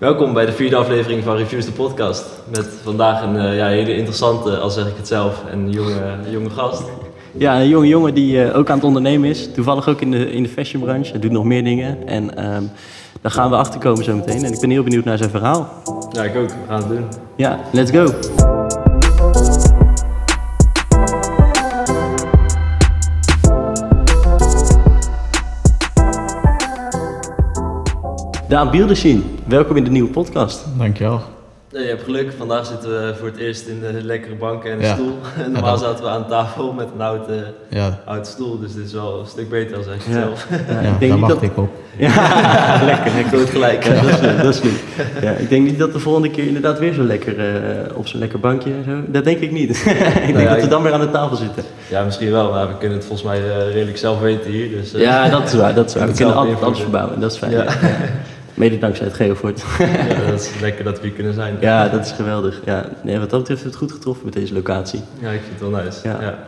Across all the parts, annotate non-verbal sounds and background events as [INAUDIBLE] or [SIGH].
Welkom bij de vierde aflevering van Reviews de podcast. Met vandaag een eh, ja, hele interessante, al zeg ik het zelf, een jonge, jonge gast. Ja, een jonge jongen die eh, ook aan het ondernemen is. Toevallig ook in de, in de fashionbranche. Hij doet nog meer dingen. En ehm, daar gaan we achter komen zo meteen. En ik ben heel benieuwd naar zijn verhaal. Ja, ik ook. We gaan het doen. Ja, let's go. Daan Bieldersien, welkom in de nieuwe podcast. Dankjewel. Nee, je hebt geluk. Vandaag zitten we voor het eerst in de lekkere banken en een Ja. stoel. [LAUGHS] Normaal dat- zaten we aan tafel met een oude, Ja, oude stoel. Dus dit is wel een stuk beter ik het Ja. zelf. ja, [LAUGHS] ik daar denk niet wacht dat... ik op. Ja, [LAUGHS] lekker, lekker. Goed gelijk. Ja, dat is goed, dat is goed. Ja, ik denk niet dat de volgende keer inderdaad weer zo lekker eh, op zo'n lekker bankje en zo. Dat denk ik niet. ik denk ja, dat we ik- dan weer aan de tafel zitten. Ja, misschien wel. Maar we kunnen het volgens mij eh, redelijk zelf weten hier. Dus, eh, Ja, dat is waar. Dat is waar. We Het kunnen altijd alles verbouwen. Dat is fijn. Mede dankzij het Geovoort. [LAUGHS] ja, dat is lekker dat we hier kunnen zijn. Ja, dat is geweldig. Ja, nee, wat dat betreft hebben we het goed getroffen met deze locatie. Ja, ik vind het wel nice. Ja. Ja.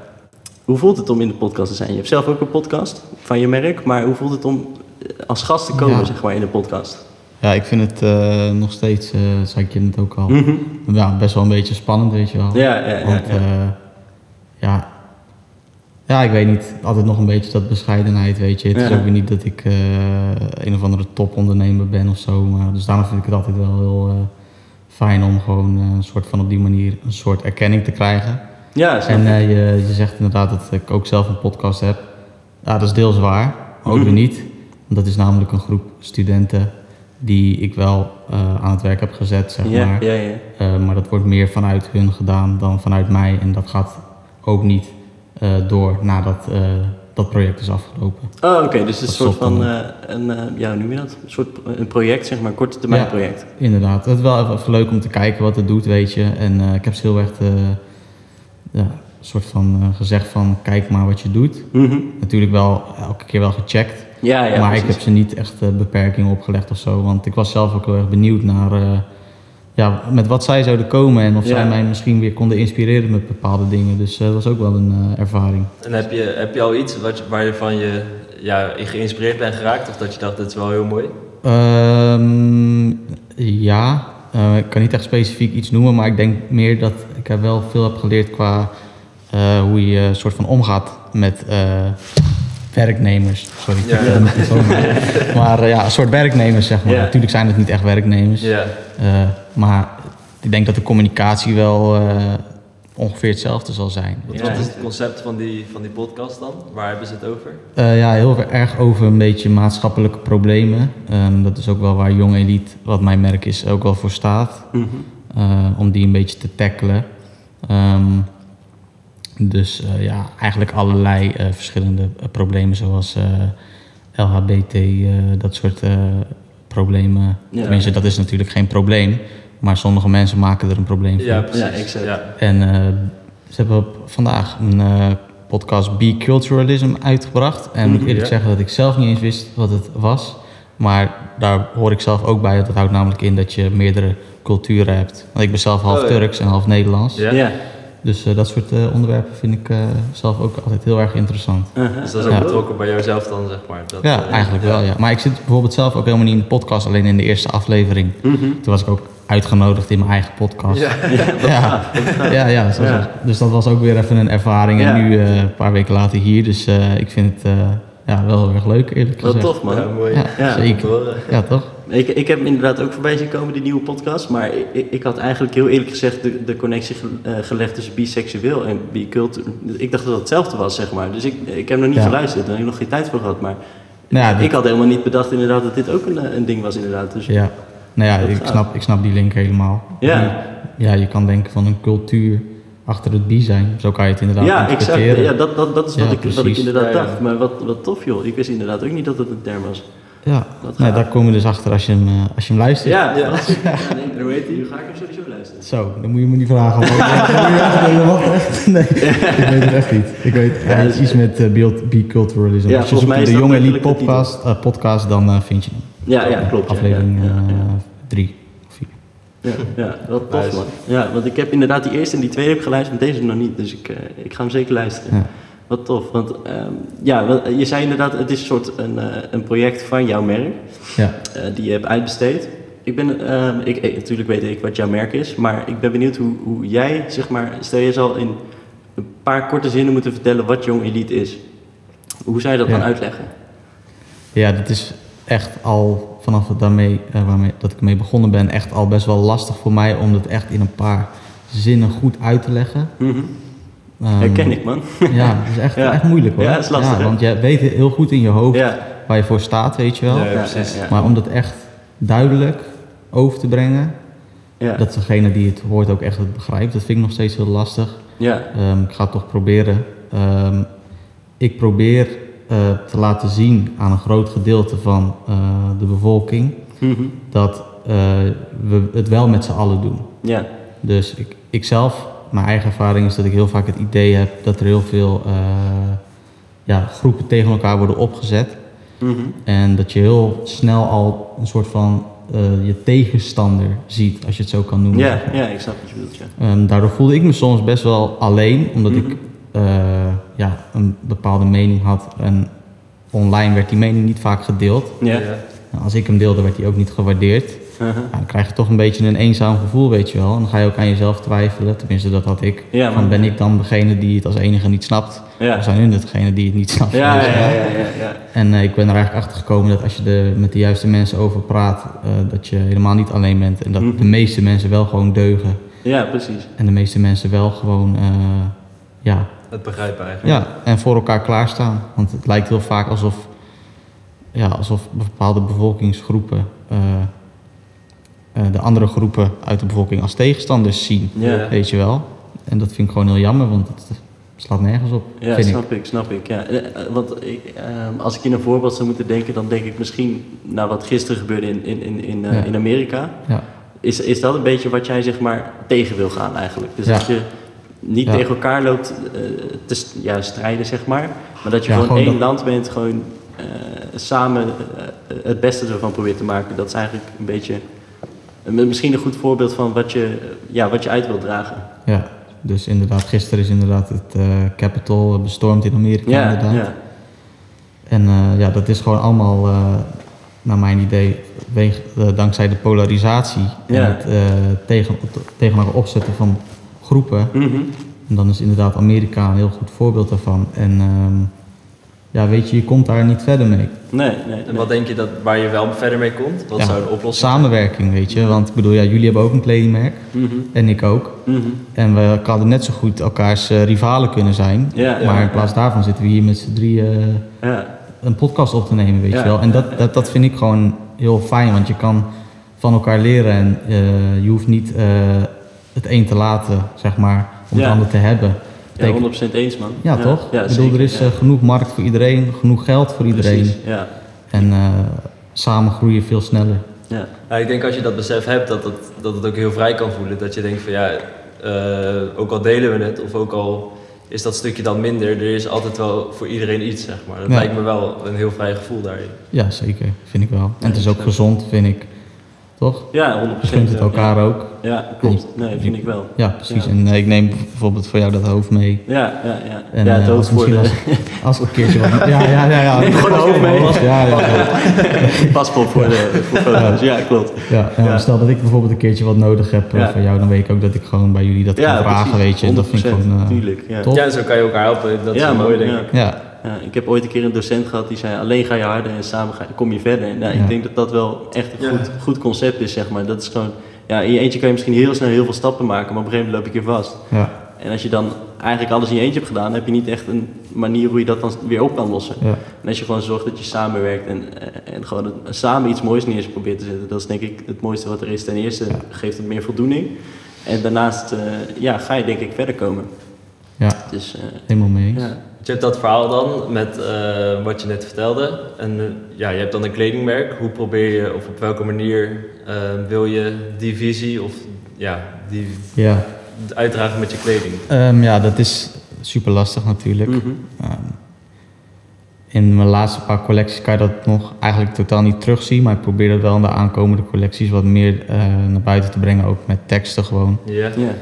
Hoe voelt het om in de podcast te zijn? Je hebt zelf ook een podcast van je merk, maar hoe voelt het om eh, als gast te komen Ja. zeg maar, in de podcast? Ja, ik vind het eh, nog steeds, eh zei ik je net ook al, Mhm. ja, best wel een beetje spannend, weet je wel. Ja, ja, ja. Want ja. ja. ja, ja, ik weet niet, altijd nog een beetje dat bescheidenheid, weet je. Het is ook weer niet dat ik eh, een of andere topondernemer ben of zo. Maar, dus daarom vind ik het altijd wel heel eh, fijn om gewoon eh, een soort van op die manier een soort erkenning te krijgen. ja, En je, je zegt inderdaad dat ik ook zelf een podcast heb. Ja, dat is deels waar, maar ook Mhm. weer niet. Want dat is namelijk een groep studenten die ik wel aan het werk heb gezet, zeg ja, maar. ja, ja. Maar dat wordt meer vanuit hun gedaan dan vanuit mij. En dat gaat ook niet door nadat eh, dat project is afgelopen. Oh, oké. Dus het is een soort van, eh, een, eh, ja, hoe noem je dat? Een soort een project, zeg maar, een korte termijn Ja. project. Inderdaad, het is wel even leuk om te kijken wat het doet, weet je. En eh, ik heb ze heel erg eh, ja, een soort van eh, gezegd van kijk maar wat je doet. Mhm. Natuurlijk wel elke keer wel gecheckt. Ja, ja, maar precies. ik heb ze niet echt eh, beperkingen opgelegd of zo. Want ik was zelf ook heel erg benieuwd naar eh, ja, met wat zij zouden komen. En of Ja. zij mij misschien weer konden inspireren met bepaalde dingen. Dus eh, dat was ook wel een eh, ervaring. En heb je, heb je al iets wat, waarvan je ja, geïnspireerd bent geraakt? Of dat je dacht, dit is wel heel mooi? Ehm, ja, Eh, ik kan niet echt specifiek iets noemen. Maar ik denk meer dat ik er wel veel heb geleerd qua hoe je een soort van omgaat met werknemers. Sorry, Ja. [LAUGHS] maar, eh, ja, een soort werknemers zeg maar. Ja. Natuurlijk zijn het niet echt werknemers. Ja. Eh, maar ik denk dat de communicatie wel eh, ongeveer hetzelfde zal zijn. Wat, Ja. wat is het concept van die, van die podcast dan? Waar hebben ze het over? Eh, ja, heel erg over een beetje maatschappelijke problemen. Ehm, dat is ook wel waar Jong Elite, wat mijn merk is, ook wel voor staat. Mhm. Eh, om die een beetje te tackelen. Ehm, dus eh, ja, eigenlijk allerlei eh, verschillende eh, problemen zoals eh, LHBT, eh, dat soort eh, problemen. Ja. Tenminste, dat is natuurlijk geen probleem. Maar sommige mensen maken er een probleem van. Ja, precies. Ja, exact. Ja. En eh, ze hebben op vandaag een eh, podcast Biculturalism uitgebracht. En ik moet Mhm, eerlijk ja. zeggen dat ik zelf niet eens wist wat het was. Maar daar hoor ik zelf ook bij. Dat houdt namelijk in dat je meerdere culturen hebt. Want ik ben zelf half Oh, ja. Turks en half Nederlands. Ja. Ja. Dus eh, dat soort eh, onderwerpen vind ik eh, zelf ook altijd heel erg interessant. Uh-huh. Dus dat is ook Ja. betrokken bij jouzelf dan, zeg maar. Dat, Ja, eigenlijk wel, ja. Maar ik zit bijvoorbeeld zelf ook helemaal niet in de podcast, alleen in de eerste aflevering. Mhm. Toen was ik ook uitgenodigd in mijn eigen podcast. Ja. [LAUGHS] ja, ja, ja, zo- Ja. Dus dat was ook weer even een ervaring. Ja. En nu, eh, een paar weken later hier. Dus eh, ik vind het eh, ja, wel heel erg leuk, eerlijk gezegd. tof, man. Ja, mooi. Ja, Ja. Zeker. Ja, toch? Ik, ik heb hem inderdaad ook voorbij zien komen, die nieuwe podcast. Maar ik, ik had eigenlijk heel eerlijk gezegd de, de connectie ge- eh, gelegd tussen biseksueel en bicultuur. Ik dacht dat het hetzelfde was, zeg maar. Dus ik, ik heb nog niet Ja. geluisterd, daar heb ik nog geen tijd voor gehad. Maar Nou ja, ik had helemaal niet bedacht inderdaad dat dit ook een, eh, een ding was, inderdaad. Dus, ja. Nou ja, ik gaat. snap, ik snap die link helemaal. Ja. Ja, je kan denken van een cultuur achter het bi zijn. Zo kan je het inderdaad ja, exact. Ja, dat, dat, dat is wat, Ja, ik, wat ik inderdaad Ja, ja. dacht. Maar wat, wat tof, joh. Ik wist inderdaad ook niet dat het een term was. Ja, nou, gaaf. daar kom je dus achter als je hem, eh, als je hem luistert. Ja, Ja. dat [LAUGHS] ja, nee, hoe heet die? Nu ga ik hem sowieso luisteren. Zo, dan moet je me niet vragen. [LAUGHS] Nee, ik weet het echt niet. Ik weet, ja, is iets met eh, beeld- biculturalism. Ja, Als je zoekt de dat Jonge Elite podcast, eh, podcast, dan eh, vind je hem. Ja, ja, klopt. ja, Aflevering ja, ja, ja. eh, drie of vier. Ja, ja wat tof man. Ja, want ik heb inderdaad die eerste en die tweede heb geluisterd, maar deze nog niet. Dus ik, eh, ik ga hem zeker luisteren. Wat tof. Want ehm, ja, je zei inderdaad, het is een soort een, eh, een project van jouw merk, Ja, eh, die je hebt uitbesteed. Ik ben, ehm, ik, ik- natuurlijk weet ik wat jouw merk is, maar ik ben benieuwd hoe, hoe jij, zeg maar, stel je zal in een paar korte zinnen moeten vertellen wat Jong Elite is. Hoe zou je dat Ja. dan uitleggen? Ja, dat is echt al vanaf het daarmee, eh, waarmee, dat ik mee begonnen ben, echt al best wel lastig voor mij om dat echt in een paar zinnen goed uit te leggen. Mhm. Ehm, Herken ik, man. Ja, het is echt, [LAUGHS] Ja. echt moeilijk hoor. Ja, is lastig, want je weet heel goed in je hoofd Ja, waar je voor staat, weet je wel. Ja, precies. Maar om dat echt duidelijk over te brengen, dat degene die het hoort ook echt het begrijpt, dat vind ik nog steeds heel lastig. ja. Ehm, ik ga het toch proberen. Ehm, ik probeer eh, te laten zien aan een groot gedeelte van eh, de bevolking Mhm. dat eh, we het wel met z'n allen doen. ja. Dus ik, ik zelf, mijn eigen ervaring is dat ik heel vaak het idee heb dat er heel veel eh, ja, groepen tegen elkaar worden opgezet. Mhm. En dat je heel snel al een soort van eh, je tegenstander ziet, als je het zo kan noemen. ja, ja, ik snap wat je bedoelt, ja. Ehm, daardoor voelde ik me soms best wel alleen, omdat Mhm. ik eh, ja, een bepaalde mening had. En online werd die mening niet vaak gedeeld. Ja. En als ik hem deelde, werd die ook niet gewaardeerd. Uh-huh. [LAUGHS] Dan krijg je toch een beetje een eenzaam gevoel, weet je wel. En dan ga je ook aan jezelf twijfelen. Tenminste, dat had ik. Ja. Van, ben ik dan degene die het als enige niet snapt? Ja. Of zijn hun degene die het niet snapt? Ja, ja, ja, ja, ja. En eh, ik ben er eigenlijk achter gekomen dat als je er met de juiste mensen over praat, eh, dat je helemaal niet alleen bent. En dat Mhm. de meeste mensen wel gewoon deugen. Ja, precies. En de meeste mensen wel gewoon, eh, ja, Het begrijpen eigenlijk. ja, en voor elkaar klaarstaan. Want het lijkt heel vaak alsof, ja, alsof bepaalde bevolkingsgroepen de andere groepen uit de bevolking als tegenstanders zien. Ja, Weet je wel? En dat vind ik gewoon heel jammer, want het slaat nergens op. ja vind snap ik. snap ik. Ja. Eh, eh, Want ik, ehm, als ik in een voorbeeld zou moeten denken, dan denk ik misschien naar wat gisteren gebeurde in, in, in, in, eh, Ja. in Amerika. Ja. Is, is dat een beetje wat jij zeg maar tegen wil gaan eigenlijk? Dus dat je niet tegen elkaar loopt eh, te ja, strijden, zeg maar. Maar dat je gewoon gewoon één dat- land bent, gewoon eh, samen eh, het beste ervan probeert te maken. Dat is eigenlijk een beetje misschien een goed voorbeeld van wat je, eh, ja, wat je uit wilt dragen. Ja, dus inderdaad, gisteren is inderdaad het eh Capitol bestormd in Amerika Ja, inderdaad. ja, En eh, ja, dat is gewoon allemaal, eh, naar mijn idee, weeg, eh, dankzij de polarisatie Ja. en het eh, tegen, tegen elkaar opzetten van groepen. Mhm. En dan is inderdaad Amerika een heel goed voorbeeld daarvan. En ehm, ja, weet je, je komt daar niet verder mee. Nee, nee. En wat denk je dat, waar je wel verder mee komt? Wat Ja, zou een oplossing Samenwerking, weet je. Want ik bedoel, ja, jullie hebben ook een kledingmerk. Mhm. En ik ook. Mhm. En we hadden net zo goed elkaars eh, rivalen kunnen zijn. Ja, maar ja, in plaats daarvan zitten we hier met z'n drieën eh, Ja, een podcast op te nemen, weet Ja, je wel. En dat, dat, dat vind ik gewoon heel fijn, want je kan van elkaar leren en eh, je hoeft niet eh, het een te laten, zeg maar, om Ja. het ander te hebben. Ja, Betekent- 100% eens man. ja, toch? Ja, ik bedoel, zeker, er is ja. eh, genoeg markt voor iedereen, genoeg geld voor iedereen. Precies, ja. En eh, samen groei je veel sneller. Ja. Ja, ik denk als je dat besef hebt, dat het, dat het ook heel vrij kan voelen. Dat je denkt van ja, eh, ook al delen we het, of ook al is dat stukje dan minder, er is altijd wel voor iedereen iets, zeg maar. Dat Ja. lijkt me wel een heel vrij gevoel daarin. Ja, zeker, vind ik wel. En het is ook zo. gezond, vind ik. Toch? Ja, 100%. Je gunt het ja. elkaar ook. Ja, klopt. Nee, vind ik wel. Ja, precies. Ja. En eh, ik neem bijvoorbeeld voor jou dat hoofd mee. Ja, ja, ja. En, ja, het eh, hoofd als voor de als, een keertje wat... Ja, ja, ja. ja. Neem [LAUGHS] gewoon hoofd mee. Ja, ja, ja. [LAUGHS] paspoort voor de voor [LAUGHS] foto's. Ja, klopt. Ja, stel dat ik bijvoorbeeld een keertje wat nodig heb eh, Ja. van jou, dan weet ik ook dat ik gewoon bij jullie dat Ja, kan vragen, precies. weet je. En dat vind ik 100%, gewoon eh, Tuurlijk, ja. top. Ja, zo kan je elkaar helpen. Dat is mooi, denk ja. ik. Ja, Ja, ik heb ooit een keer een docent gehad die zei: alleen ga je harder en samen ga, kom je verder. En, nou, Ja. Ik denk dat dat wel echt een Ja. goed, goed concept is, zeg maar. Dat is gewoon, ja, in je eentje kan je misschien heel snel heel veel stappen maken, maar op een gegeven moment loop je keer vast. ja, En als je dan eigenlijk alles in je eentje hebt gedaan, heb je niet echt een manier hoe je dat dan weer op kan lossen. ja. En als je gewoon zorgt dat je samenwerkt en, eh, en gewoon het- samen iets moois neer probeert te zetten, dat is denk ik het mooiste wat er is. Ten eerste geeft het meer voldoening. En daarnaast eh, ja, ga je denk ik verder komen. ja, Dus, eh, helemaal mee eens. ja. Je hebt dat verhaal dan met eh, wat je net vertelde. En eh, ja, je hebt dan een kledingmerk. Hoe probeer je, of op welke manier eh, wil je die visie of ja, die Ja, uitdragen met je kleding? Ehm, ja dat is super lastig natuurlijk. Mhm. Ehm, in mijn laatste paar collecties kan je dat nog eigenlijk totaal niet terugzien. Maar ik probeer dat wel in de aankomende collecties wat meer eh, naar buiten te brengen. Ook met teksten gewoon. Ja. Ja.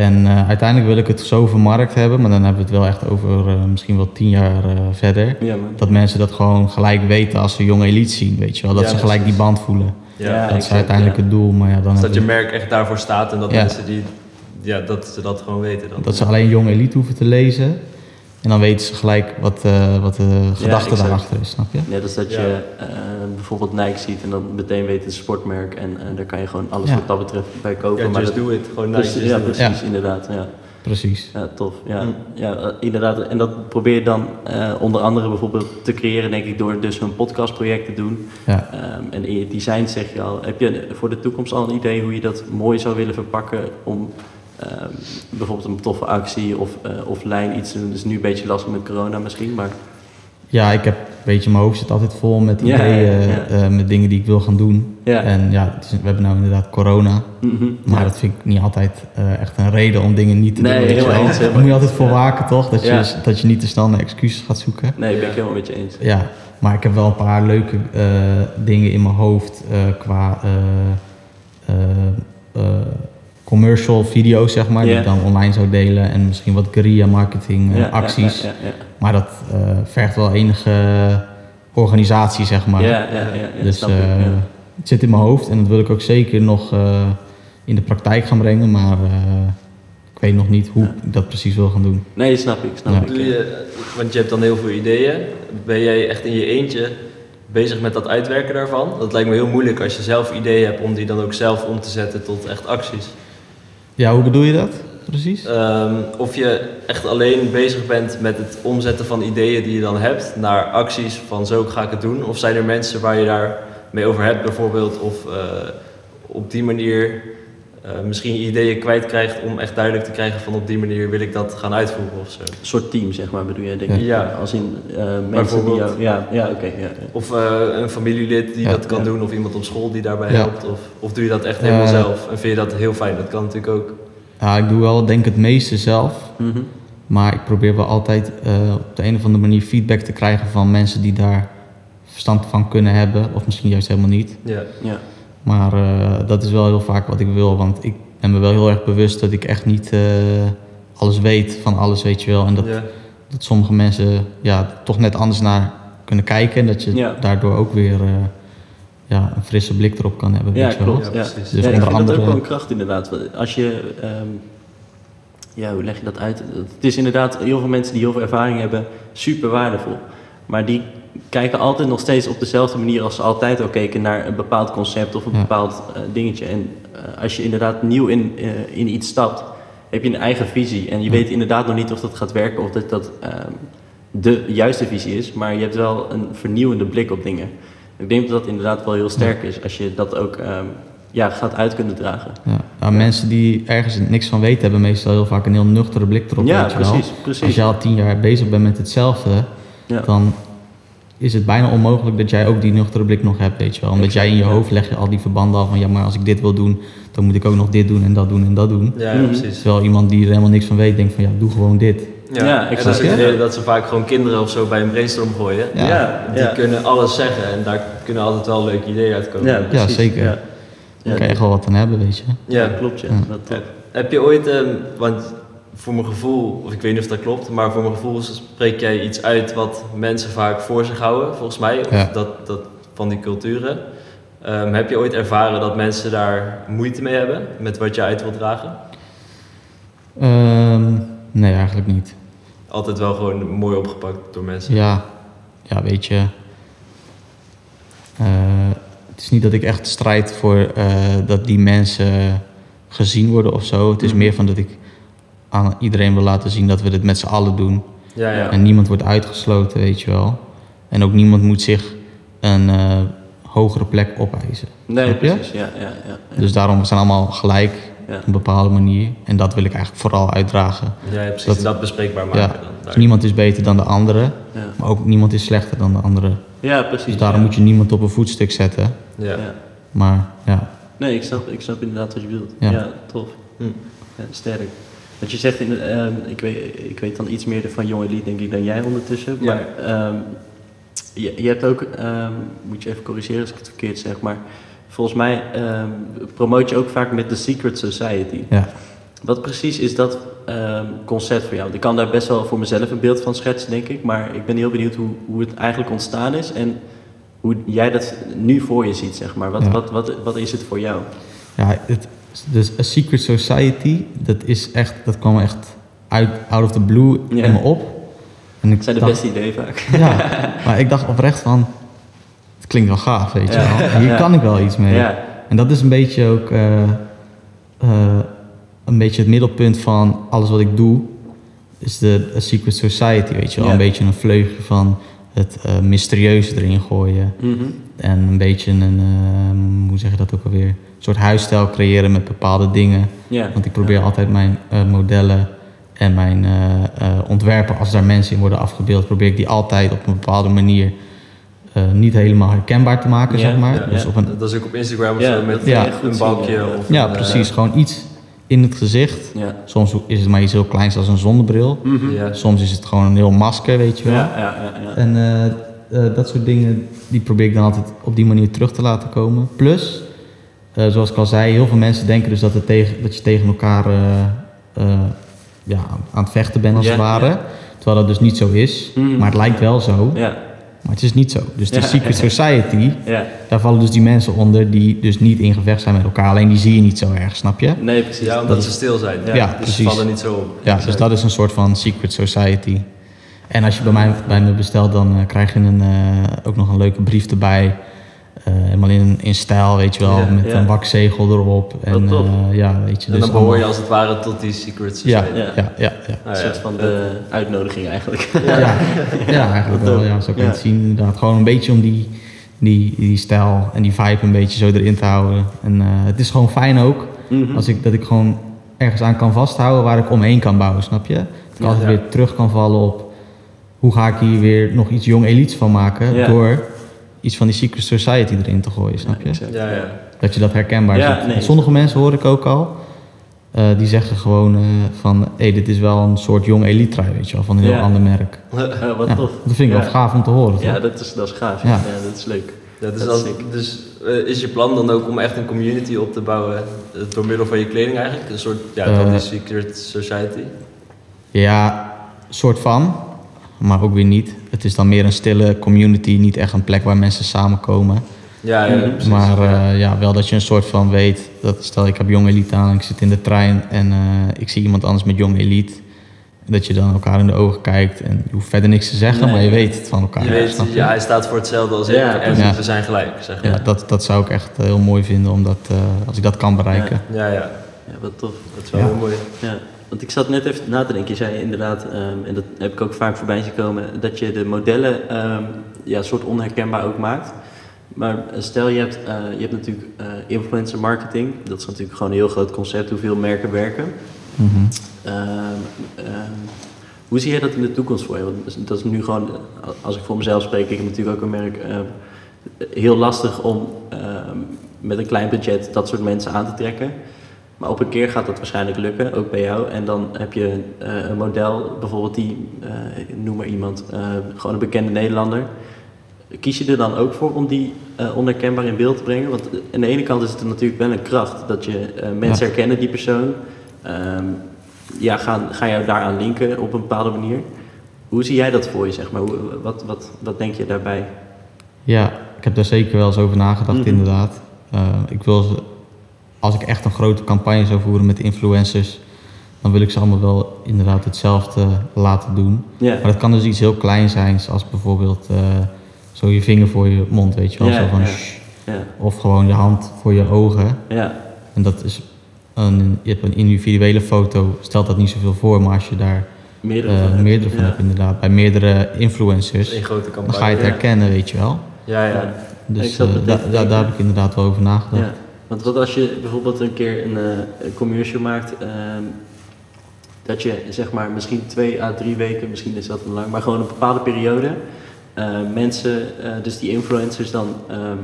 En eh, uiteindelijk wil ik het zo vermarkt hebben. Maar dan hebben we het wel echt over eh, misschien wel tien jaar eh, verder. ja. Dat mensen dat gewoon gelijk weten als ze jonge elite zien. Weet je wel. Dat Ja, ze gelijk die band voelen. Ja. Ja, dat is uiteindelijk ja. het doel, maar ja, dan Dus dat je merk echt daarvoor staat en dat Ja. mensen die, ja, dat ze dat gewoon weten dan. dat ze alleen Jong Elite hoeven te lezen. En dan weten ze gelijk wat, eh, wat de gedachte daarachter is, snap je? Net als dat Ja. je eh, bijvoorbeeld Nike ziet en dan meteen weet het sportmerk en eh, daar kan je gewoon alles Ja. wat dat betreft bij kopen. ja, maar just dat- do it. Gewoon precies, nice, ja, precies, Ja. inderdaad. Ja. Precies. Ja, tof. Ja, Mm. ja inderdaad. En dat probeer je dan eh, onder andere bijvoorbeeld te creëren, denk ik, door dus een podcastproject te doen. Ja. Ehm, en in je design zeg je al, heb je voor de toekomst al een idee hoe je dat mooi zou willen verpakken om ehm, bijvoorbeeld een toffe actie of eh offline iets te doen? Is nu een beetje lastig met corona misschien, maar Ja, ik heb een beetje, mijn hoofd zit altijd vol met Ja, ideeën, ja, eh, met dingen die ik wil gaan doen. ja. En ja, is- we hebben nou inderdaad corona, Mhm. maar dat vind ik niet altijd eh, echt een reden om dingen niet te Nee, doen. je helemaal eens, Daar moet je altijd voor waken, toch? Dat je, Ja. dat je niet te snel naar excuses gaat zoeken. Nee, ben ik helemaal met je eens. Ja, maar ik heb wel een paar leuke eh, dingen in mijn hoofd eh, qua eh, eh, eh, commercial video's, zeg maar, die ik dan online zou delen. En misschien wat guerrilla marketing eh, acties. Ja, ja, ja. Maar dat eh, vergt wel enige organisatie, zeg maar. Ja, ja, ja, ja, dus ik, eh, ja. het zit in mijn hoofd en dat wil ik ook zeker nog eh, in de praktijk gaan brengen. Maar eh, ik weet nog niet hoe Ja. ik dat precies wil gaan doen. Nee, snap ik, snap Ja. ik. Doe je, want je hebt dan heel veel ideeën. Ben jij echt in je eentje bezig met dat uitwerken daarvan? Dat lijkt me heel moeilijk als je zelf ideeën hebt om die dan ook zelf om te zetten tot echt acties. Ja, hoe bedoel je dat precies? Ehm, of je echt alleen bezig bent met het omzetten van ideeën die je dan hebt naar acties van zo ga ik het doen. Of zijn er mensen waar je daar mee over hebt bijvoorbeeld of eh, op die manier eh, misschien ideeën kwijtkrijgt om echt duidelijk te krijgen van op die manier wil ik dat gaan uitvoeren of zo. Een soort team, zeg maar, bedoel je, denk Ja. ik. Ja. Als in eh, mensen die jou... Ja, ja oké. ja, ja. Of eh, een familielid die Ja, dat kan ja. doen, of iemand op school die daarbij Ja. helpt. Of, of doe je dat echt helemaal zelf? En vind je dat heel fijn? Dat kan natuurlijk ook. Ja, ik doe wel denk ik het meeste zelf. Mhm. Maar ik probeer wel altijd eh, op de een of andere manier feedback te krijgen van mensen die daar verstand van kunnen hebben. Of misschien juist helemaal niet. Ja. Ja. Maar eh, dat is wel heel vaak wat ik wil. Want ik ben me wel heel erg bewust dat ik echt niet eh, alles weet van alles, weet je wel. En dat, Ja. dat sommige mensen ja, toch net anders naar kunnen kijken. En dat je Ja. daardoor ook weer eh, ja, een frisse blik erop kan hebben, Ja, weet je wel. klopt. Ja, Ja, precies. Dus ja, ik vind dat ook andere- wel een kracht inderdaad. Als je, ehm, ja, hoe leg je dat uit? Het is inderdaad heel veel mensen die heel veel ervaring hebben, super waardevol. Maar die kijken altijd nog steeds op dezelfde manier als ze altijd al keken naar een bepaald concept of een bepaald eh, dingetje. En eh, als je inderdaad nieuw in, eh, in iets stapt, heb je een eigen visie. En je weet inderdaad nog niet of dat gaat werken of dat dat ehm, de juiste visie is. Maar je hebt wel een vernieuwende blik op dingen. Ik denk dat dat inderdaad wel heel sterk is als je dat ook ehm, ja, gaat uit kunnen dragen. Ja. Ja, Mensen die ergens niks van weten, hebben meestal heel vaak een heel nuchtere blik erop. ja, precies, precies. Als je al tien jaar bezig bent met hetzelfde, Ja. dan is het bijna onmogelijk dat jij ook die nuchtere blik nog hebt, weet je wel. Omdat Exact, jij in je ja. hoofd leg je al die verbanden al van, ja, maar als ik dit wil doen, dan moet ik ook nog dit doen en dat doen en dat doen. Ja, ja, Mhm. precies. Terwijl iemand die er helemaal niks van weet, denkt van, ja, doe gewoon dit. Ja, Ja, en dat is dat ze vaak gewoon kinderen of zo bij een brainstorm gooien. Ja. ja, Die ja. kunnen alles zeggen en daar kunnen altijd wel leuke ideeën uitkomen. Ja, precies, zeker. Ja, Daar ja, kan je echt wel wat aan hebben, weet je. ja, klopt. Ja. Ja. Dat. Heb je ooit, ehm, want voor mijn gevoel, of ik weet niet of dat klopt, maar voor mijn gevoel spreek jij iets uit wat mensen vaak voor zich houden, volgens mij, of Ja. dat, dat van die culturen. Ehm, heb je ooit ervaren dat mensen daar moeite mee hebben met wat je uit wilt dragen? Ehm, nee, eigenlijk niet. Altijd wel gewoon mooi opgepakt door mensen. Ja, ja weet je. eh, het is niet dat ik echt strijd voor eh, dat die mensen gezien worden of zo. Het is Mhm. meer van dat ik aan iedereen wil laten zien dat we dit met z'n allen doen. Ja, ja. En niemand wordt uitgesloten, weet je wel. En ook niemand moet zich een eh, hogere plek opeisen. Nee, precies. Ja, ja, ja, ja. Dus daarom zijn allemaal gelijk Ja. op een bepaalde manier. En dat wil ik eigenlijk vooral uitdragen. Ja, ja, precies. Dat- bespreekbaar maken Ja, dan. Dus niemand is beter dan de andere, Ja, maar ook niemand is slechter dan de andere. ja precies. Dus daarom ja. moet je niemand op een voetstuk zetten. Ja. Ja. Maar ja, Nee, ik snap, ik snap inderdaad wat je bedoelt. Ja, Ja. tof. Hm. Ja, sterk. Want je zegt, in, ehm, ik, weet, ik weet dan iets meer van Jonge Elite denk ik dan jij ondertussen. Ja. Maar ehm, je, je hebt ook, ehm, moet je even corrigeren als ik het verkeerd zeg, maar volgens mij ehm, promoot je ook vaak met de Secret Society. ja. Wat precies is dat ehm, concept voor jou? Want Ik kan daar best wel voor mezelf een beeld van schetsen, denk ik. Maar ik ben heel benieuwd hoe, hoe het eigenlijk ontstaan is. En hoe jij dat nu voor je ziet, zeg maar. Wat, Ja. wat, wat, wat is het voor jou? Ja, het, dus A Secret Society, dat is echt, dat kwam echt uit, out of the blue Ja. in me op. En ik zijn de dacht- beste ideeën vaak. Ja, [LAUGHS] maar ik dacht oprecht van, het klinkt wel gaaf, weet je Ja. wel. Hier kan ik wel iets mee. En dat is een beetje ook eh, eh, een beetje het middelpunt van alles wat ik doe. Is de A Secret Society, weet je wel. Een beetje een vleugje van het eh, mysterieuze erin gooien. Mhm. En een beetje een, hoe zeg je dat ook alweer? Een soort huisstijl creëren met bepaalde dingen. Want ik probeer Ja. altijd mijn eh, modellen en mijn eh, eh, ontwerpen, als daar mensen in worden afgebeeld, probeer ik die altijd op een bepaalde manier eh, niet helemaal herkenbaar te maken, zeg maar. dus op een, Dat is ook op Instagram of zo met Ja. een bankje. Of ja, een, precies. Gewoon iets in het gezicht. Soms is het maar iets heel kleins als een zonnebril. Mhm. ja. Soms is het gewoon een heel masker, weet je wel. Ja, ja, ja, ja. En eh, eh, dat soort dingen, die probeer ik dan altijd op die manier terug te laten komen. Plus, zoals ik al zei, heel veel mensen denken dus dat, het tegen, dat je tegen elkaar eh, eh, ja, aan het vechten bent als Ja, het ware. ja. Terwijl dat dus niet zo is. Mhm. Maar het lijkt wel zo, Ja, maar het is niet zo. Dus de Ja. Secret [LAUGHS] Society, ja. daar vallen dus die mensen onder die dus niet in gevecht zijn met elkaar. Alleen die zie je niet zo erg, snap je? Nee, precies. Ja, omdat ze stil zijn. Ja, Ja, dus precies. ze vallen niet zo op. Ja, dus dat is een soort van secret society. En als je bij, mij, bij me bestelt, dan eh, krijg je een, eh, ook nog een leuke brief erbij. Eh, helemaal in, in stijl, weet je wel, Ja, met ja. een bakzegel erop. En eh, ja, weet je, En dus dan behoor je als het ware tot die Secret ja, Society. ja, ja, ja, ja. Nou Een soort van de uitnodiging eigenlijk. Ja, ja, [LAUGHS] eigenlijk wel. Ja, zo kan je het zien. Inderdaad, gewoon een beetje om die, die, die stijl en die vibe een beetje zo erin te houden. En eh, het is gewoon fijn ook Mhm. als ik, dat ik gewoon ergens aan kan vasthouden waar ik omheen kan bouwen, snap je? Dat ik altijd weer terug kan vallen op hoe ga ik hier weer nog iets jong elites van maken door iets van die secret society erin te gooien, snap je? Ja, ja. Dat je dat herkenbaar Ja, ziet. nee. Sommige mensen hoor ik ook al, eh, die zeggen gewoon eh, van, hé, dit is wel een soort jong elite trui, weet je wel, van een heel ander merk. [LAUGHS] Wat Ja, tof. dat vind ik Ja. wel gaaf om te horen, toch? Ja, dat is, dat is gaaf. Ja. Dat is leuk. Dus Dat als, is dus eh, is je plan dan ook om echt een community op te bouwen door middel van je kleding eigenlijk? Een soort, ja, Eh. die Secret Society? Ja, soort van, maar ook weer niet. Het is dan meer een stille community, niet echt een plek waar mensen samenkomen. Ja, ja, Mhm. precies. maar ja. eh, ja, wel dat je een soort van weet, dat stel ik heb jong elite aan, ik zit in de trein en eh, ik zie iemand anders met jong elite. Dat je dan elkaar in de ogen kijkt en je hoeft verder niks te zeggen, Nee. maar je weet het van elkaar. je weet, ja, hij staat voor hetzelfde als ik Ja, en precies. we zijn gelijk, zeg Ja, maar. dat, dat zou ik echt eh, heel mooi vinden, omdat, eh, als ik dat kan bereiken. Ja, ja, Ja, wat tof. dat is wel Ja. heel mooi. Ja, want ik zat net even na te denken. Je zei inderdaad, ehm, en dat heb ik ook vaak voorbij zien komen, dat je de modellen ehm, ja, soort onherkenbaar ook maakt. Maar eh, stel je hebt, eh, je hebt natuurlijk eh, influencer marketing. Dat is natuurlijk gewoon een heel groot concept, hoeveel merken werken. Mhm. Ehm, hoe zie jij dat in de toekomst voor je? Want dat is nu gewoon, als ik voor mezelf spreek, ik heb natuurlijk ook een merk, heel lastig om met een klein budget dat soort mensen aan te trekken. Maar op een keer gaat dat waarschijnlijk lukken, ook bij jou. En dan heb je eh, een model, bijvoorbeeld die, eh, noem maar iemand, eh, gewoon een bekende Nederlander. Kies je er dan ook voor om die onherkenbaar in beeld te brengen? Want aan de ene kant is het natuurlijk wel een kracht dat je mensen Ja. herkennen die persoon. Ehm, ja, gaan, ga je daaraan linken op een bepaalde manier? Hoe zie jij dat voor je, zeg maar? Hoe, wat, wat, wat denk je daarbij? Ja, ik heb daar zeker wel eens over nagedacht, Mhm. inderdaad. Ik wil als ik echt een grote campagne zou voeren met influencers, dan wil ik ze allemaal wel inderdaad hetzelfde laten doen. Ja, Maar dat kan dus iets heel kleins zijn, zoals bijvoorbeeld eh, zo je vinger voor je mond, weet je wel. Ja, zo van ja. shh. ja, Of gewoon je hand voor je ogen. ja, En dat is een, je hebt een individuele foto, stelt dat niet zoveel voor, maar als je daar meerdere eh, van hebt. meerdere van ja. hebt inderdaad, bij meerdere influencers, grote dan campagne. ga je het ja. herkennen, weet je wel. Ja, ja. Dus eh, da- da- daar heb ik inderdaad wel over nagedacht. Want wat als je bijvoorbeeld een keer een, eh, een commercial maakt, ehm, dat je zeg maar misschien twee à drie weken, misschien is dat te lang, maar gewoon een bepaalde periode, eh, mensen, eh, dus die influencers dan ehm,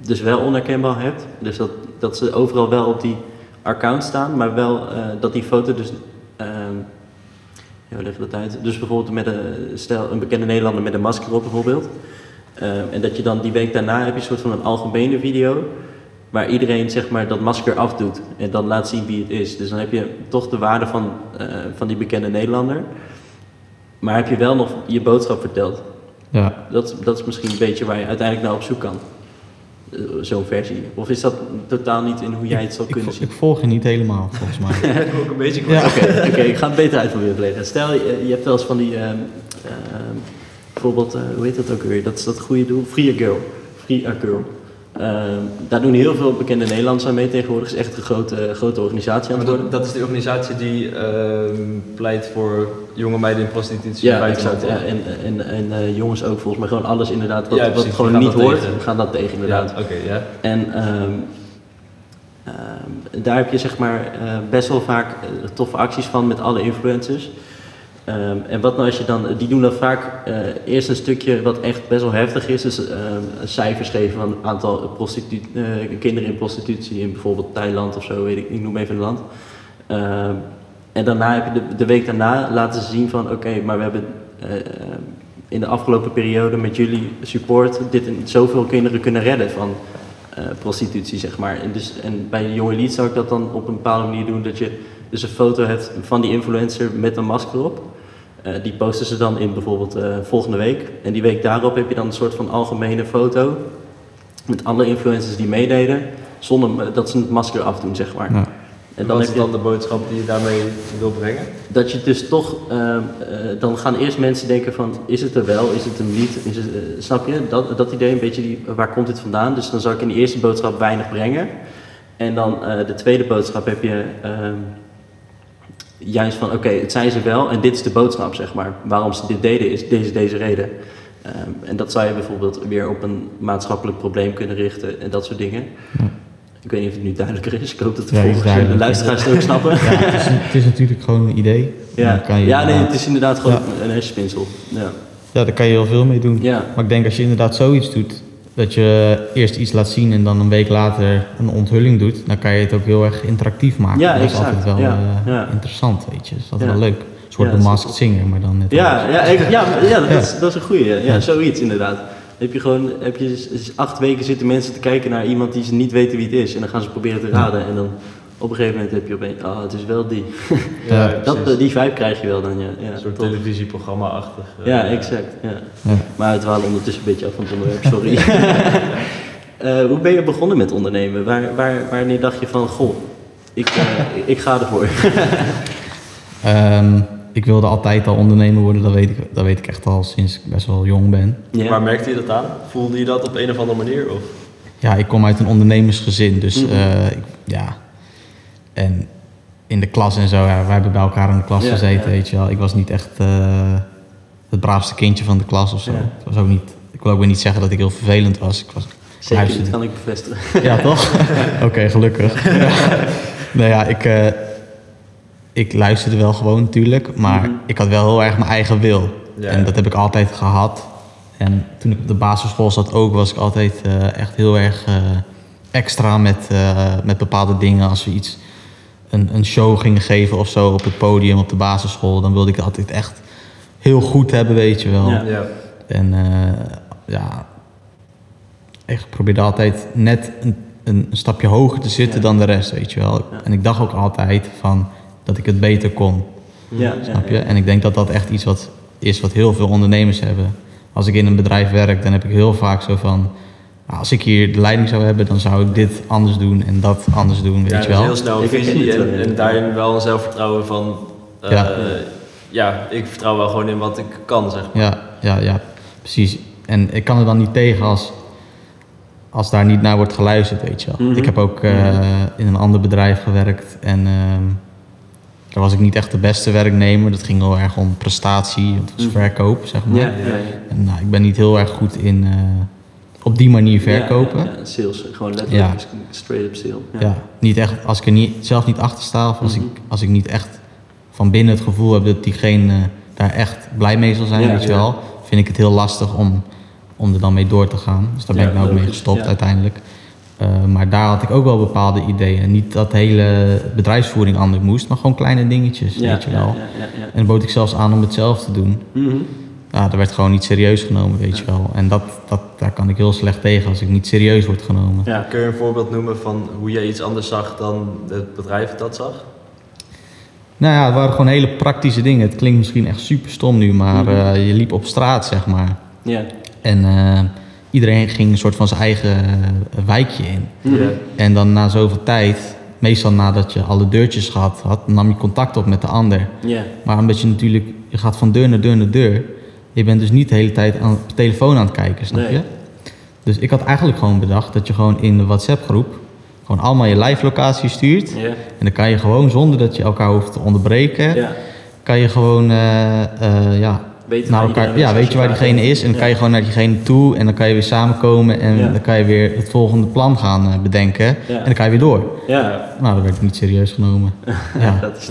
dus wel onherkenbaar hebt. Dus dat, dat ze overal wel op die account staan, maar wel dat die foto dus, ehm, ja, je dat uit? Dus bijvoorbeeld met een, stel een bekende Nederlander met een masker op bijvoorbeeld. En dat je dan die week daarna heb je een soort van een algemene video. Waar iedereen zeg maar dat masker afdoet. En dan laat zien wie het is. Dus dan heb je toch de waarde van, eh, van die bekende Nederlander. Maar heb je wel nog je boodschap verteld. Ja. Dat, dat is misschien een beetje waar je uiteindelijk naar op zoek kan. Eh, Zo'n versie. Of is dat totaal niet in hoe jij het zou Ik, kunnen zien? ik volg je niet helemaal, volgens mij. [LAUGHS] ook een beetje Ja. Oké, oké, ik ga het beter uitproberen leggen. Stel, je, je hebt wel eens van die, ehm, ehm, bijvoorbeeld, eh, hoe heet dat ook weer? Dat is dat goede doel? Free a Girl. Free a Girl. Ehm, daar doen heel veel bekende Nederlanders aan mee tegenwoordig. Het is echt een grote, grote organisatie aan Maar het worden. dat, dat is de organisatie die ehm, pleit voor jonge meiden in prostitutie Ja, exact. Ja, en en, en eh, jongens ook volgens mij. Gewoon alles inderdaad wat, Ja, wat gewoon niet hoort, tegen. we gaan dat tegen inderdaad. Ja. En ehm, ehm, daar heb je zeg maar eh, best wel vaak eh, toffe acties van met alle influencers. Ehm, en wat nou als je dan, die doen dan vaak eh, eerst een stukje wat echt best wel heftig is. Dus ehm, cijfers geven van het aantal eh, kinderen in prostitutie in bijvoorbeeld Thailand of zo, weet ik, ik noem even een land. Ehm, en daarna heb je de, de week daarna laten ze zien van oké, maar we hebben eh, in de afgelopen periode met jullie support dit en zoveel kinderen kunnen redden van prostitutie, zeg maar. En, dus, en bij Jonge Lied zou ik dat dan op een bepaalde manier doen dat je dus een foto hebt van die influencer met een masker op. Eh, die posten ze dan in bijvoorbeeld eh, volgende week. En die week daarop heb je dan een soort van algemene foto met andere influencers die meededen, zonder dat ze het masker afdoen, zeg maar. Ja. En dan wat heb is je dan de boodschap die je daarmee wil brengen? dat je dus toch, ehm, eh, dan gaan eerst mensen denken van, is het er wel, is het hem niet, is het, snap je? Dat, dat idee een beetje, die, waar komt dit vandaan? Dus dan zou ik in de eerste boodschap weinig brengen. En dan eh, de tweede boodschap heb je ehm, juist van, oké, het zijn ze wel en dit is de boodschap, zeg maar. Waarom ze dit deden is deze, deze reden. Ehm, en dat zou je bijvoorbeeld weer op een maatschappelijk probleem kunnen richten en dat soort dingen. Ja. Ik weet niet of het nu duidelijker is. Ik hoop dat de Ja, volgers de luisteraars het ook snappen. Ja, het, is, het is natuurlijk gewoon een idee. Ja, kan je ja nee, het is inderdaad gewoon een hersenspinsel. Ja. Ja, daar kan je heel veel mee doen. Ja. Maar ik denk als je inderdaad zoiets doet, dat je eerst iets laat zien en dan een week later een onthulling doet, dan kan je het ook heel erg interactief maken. Ja, dat is altijd wel Ja, eh, ja. interessant, weet je. Dat is altijd wel leuk. Een soort de Masked Singer, maar dan net Ja, ja, ik- ja, ja, dat, Is, dat is een goeie. Ja, zoiets inderdaad. Heb je gewoon heb je acht weken zitten mensen te kijken naar iemand die ze niet weten wie het is. En dan gaan ze proberen te raden. En dan op een gegeven moment heb je opeens, ah, het is wel die. [LAUGHS] Ja, dat, precies. die vibe krijg je wel dan, ja. ja Een soort tof. televisieprogramma-achtig. eh, Ja, exact. Ja. Ja. Maar het waren ondertussen een beetje af van het onderwerp, sorry. [LAUGHS] [LAUGHS] Eh, hoe ben je begonnen met ondernemen? Waar, waar, wanneer dacht je van, goh, ik, eh, ik ga ervoor? Ehm, ik wilde altijd al ondernemer worden, dat weet, ik, dat weet ik echt al sinds ik best wel jong ben. Ja. Waar merkte je dat aan? Voelde je dat op een of andere manier? Of? Ja, ik kom uit een ondernemersgezin, dus Mhm. eh, ik, ja. En in de klas en zo, ja, wij hebben bij elkaar in de klas Ja, gezeten, weet je wel. Ik was niet echt eh, het braafste kindje van de klas of zo. Het was ook niet, ik wil ook weer niet zeggen dat ik heel vervelend was. Ik was Zeker, dat kan ik bevestigen. Ja, toch? [LAUGHS] Oké, gelukkig. [LAUGHS] Nou ja, ik, eh, ik luisterde wel gewoon natuurlijk, maar Mhm. ik had wel heel erg mijn eigen wil. En dat heb ik altijd gehad. En toen ik op de basisschool zat ook, was ik altijd eh, echt heel erg extra met, met bepaalde dingen. Als we iets, een, een show gingen geven of zo op het podium op de basisschool, dan wilde ik het altijd echt heel goed hebben, weet je wel. Ja. Ja. En eh, ja, ik probeerde altijd net een, een stapje hoger te zitten Ja. dan de rest, weet je wel. Ja. En ik dacht ook altijd van dat ik het beter kon, Ja, snap je? En ik denk dat dat echt iets wat is wat heel veel ondernemers hebben. Als ik in een bedrijf werk, dan heb ik heel vaak zo van... nou, als ik hier de leiding zou hebben, dan zou ik dit anders doen en dat anders doen, weet Ja, je wel. heel snel een visie en, ja. en daarin wel een zelfvertrouwen van... eh, Ja. ja, ik vertrouw wel gewoon in wat ik kan, zeg maar. Ja, ja, ja, precies. En ik kan er dan niet tegen als, als daar niet naar wordt geluisterd, weet je wel. Mhm. Ik heb ook eh, in een ander bedrijf gewerkt en ehm, daar was ik niet echt de beste werknemer. Dat ging heel erg om prestatie, het was Mhm. verkoop, zeg maar. Ja, ja, ja. En nou, ik ben niet heel erg goed in eh, op die manier verkopen. Ja, ja, sales, gewoon letterlijk straight up sale. Ja. niet echt, als ik er niet, zelf niet achter sta of als, Mhm. ik, als ik niet echt van binnen het gevoel heb dat diegene daar echt blij mee zal zijn, weet je wel, vind ik het heel lastig om, om er dan mee door te gaan. Dus daar ben ik nou ook mee gestopt uiteindelijk. Eh, maar daar had ik ook wel bepaalde ideeën. Niet dat hele bedrijfsvoering anders moest, maar gewoon kleine dingetjes, Ja, weet je wel. ja, ja, ja. En bood ik zelfs aan om het zelf te doen. Mhm. Ja, dat werd gewoon niet serieus genomen, weet je wel. En dat, dat, daar kan ik heel slecht tegen als ik niet serieus word genomen. Ja. Kun je een voorbeeld noemen van hoe jij iets anders zag dan het bedrijf dat zag? Nou ja, het waren gewoon hele praktische dingen. Het klinkt misschien echt super stom nu, maar Mhm. eh, je liep op straat, zeg maar. Ja. En eh, iedereen ging een soort van zijn eigen eh, wijkje in. Ja. En dan na zoveel tijd, meestal nadat je alle deurtjes gehad had, nam je contact op met de ander. Ja. Maar omdat je natuurlijk, je gaat van deur naar deur naar deur. Je bent dus niet de hele tijd aan de telefoon aan het kijken, snap Nee. je? Dus ik had eigenlijk gewoon bedacht dat je gewoon in de WhatsApp groep gewoon allemaal je live locatie stuurt. En dan kan je gewoon, zonder dat je elkaar hoeft te onderbreken, kan je gewoon eh, eh, ja, Weten naar elkaar, ja, weet je waar diegene is. En dan Ja. kan je gewoon naar diegene toe en dan kan je weer samenkomen en Ja. dan kan je weer het volgende plan gaan eh, bedenken. Ja. En dan kan je weer door. Ja. Nou, dat werd niet serieus genomen. [LAUGHS] ja. Dat is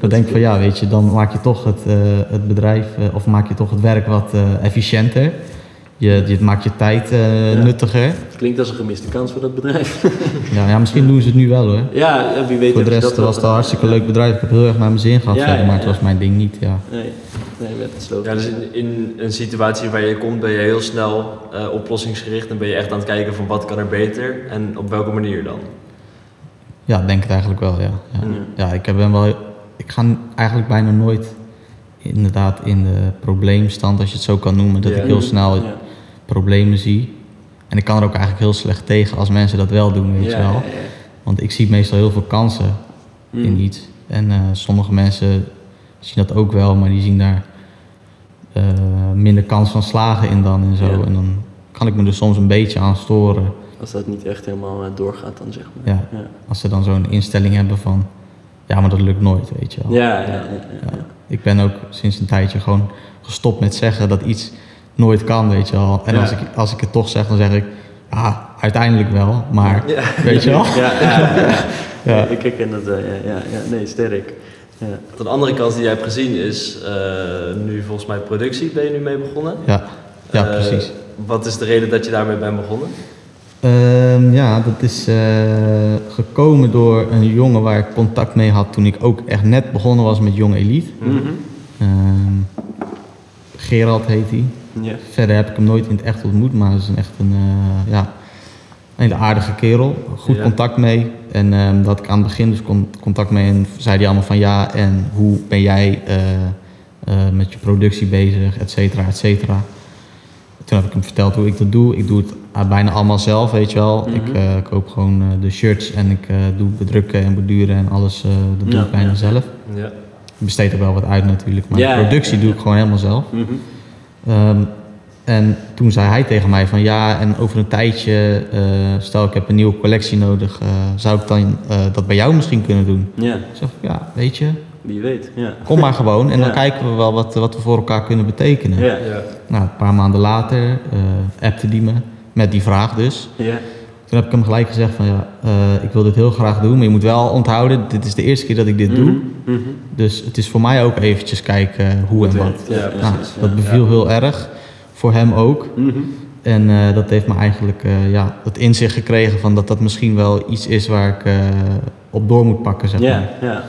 Dan denk ik van ja, weet je, dan maak je toch het, eh, het bedrijf eh, of maak je toch het werk wat efficiënter. Je, je maakt je tijd eh, Ja. nuttiger. Het klinkt als een gemiste kans voor dat bedrijf. [LAUGHS] Ja, ja, misschien doen ze het nu wel hoor. ja, ja, wie weet. Voor de rest dat was het een hartstikke leuk bedrijf. Ik heb heel erg naar mijn zin gehad Ja, verder, ja, maar het was mijn ding niet. Ja. Nee, nee, met het. Ja, dus in, in een situatie waar je komt ben je heel snel eh, oplossingsgericht en ben je echt aan het kijken van wat kan er beter en op welke manier dan. ja, denk het eigenlijk wel. Ja, ja. Ja. ja ik, heb ben wel, ik ga eigenlijk bijna nooit inderdaad in de probleemstand, als je het zo kan noemen, dat Ja. ik heel snel Ja. Problemen zie. En ik kan er ook eigenlijk heel slecht tegen als mensen dat wel doen, weet Ja, je wel. ja. Want ik zie meestal heel veel kansen in Mm. iets. En eh, sommige mensen zien dat ook wel, maar die zien daar eh, minder kans van slagen in dan en zo. En dan kan ik me er soms een beetje aan storen. Als dat niet echt helemaal eh, doorgaat, dan zeg maar. Ja. Als ze dan zo'n instelling hebben van, ja, maar dat lukt nooit, weet je wel. ja. Ja. Ik ben ook sinds een tijdje gewoon gestopt met zeggen dat iets nooit kan, weet je wel. En Ja. als, ik, als ik het toch zeg, dan zeg ik, ja, uiteindelijk wel, maar [LAUGHS] weet je wel. Ja, ja, ja. Ja. Ik herken dat wel, ja, ja, ja. Nee, sterk. Ja. Een andere kans die jij hebt gezien is eh, nu volgens mij productie ben je nu mee begonnen. Ja, ja Eh, precies. Wat is de reden dat je daarmee bent begonnen? Ehm, ja, dat is eh, gekomen door een jongen waar ik contact mee had toen ik ook echt net begonnen was met Jong Elite. Ehm, Gerald heet hij. Ja. Verder heb ik hem nooit in het echt ontmoet, maar hij is een echt een, eh, ja, een hele aardige kerel. Goed Ja. contact mee. En ehm, dat ik aan het begin dus con- contact mee en zei hij allemaal van ja, en hoe ben jij eh, eh, met je productie bezig, et cetera, et cetera. Toen heb ik hem verteld hoe ik dat doe. Ik doe het bijna allemaal zelf, weet je wel. Mhm. Ik eh, koop gewoon de shirts en ik doe bedrukken en borduren en alles. dat doe Ja, ik bijna ja. zelf. Ja. Ik besteed er wel wat uit natuurlijk, maar de productie doe ik gewoon helemaal zelf. Mhm. Ehm, en toen zei hij tegen mij van ja, en over een tijdje, eh, stel ik heb een nieuwe collectie nodig, eh, zou ik dan eh, dat bij jou misschien kunnen doen? Ja, Ik zeg ja, weet je, wie weet. Ja. kom maar gewoon en dan [LAUGHS] kijken we wel wat, wat we voor elkaar kunnen betekenen. Ja. Ja. Nou, een paar maanden later eh appte die me met die vraag dus. Ja. Toen heb ik hem gelijk gezegd van ja, eh, ik wil dit heel graag doen, maar je moet wel onthouden, dit is de eerste keer dat ik dit doe. Mhm. Mhm. Dus het is voor mij ook eventjes kijken hoe en het wat. Ja, Ja, Nou, precies. dat Ja. beviel heel erg. Voor hem ook. Mhm. En eh, dat heeft me eigenlijk eh, ja, het inzicht gekregen van dat dat misschien wel iets is waar ik eh, op door moet pakken. Zeg Ja, maar. ja.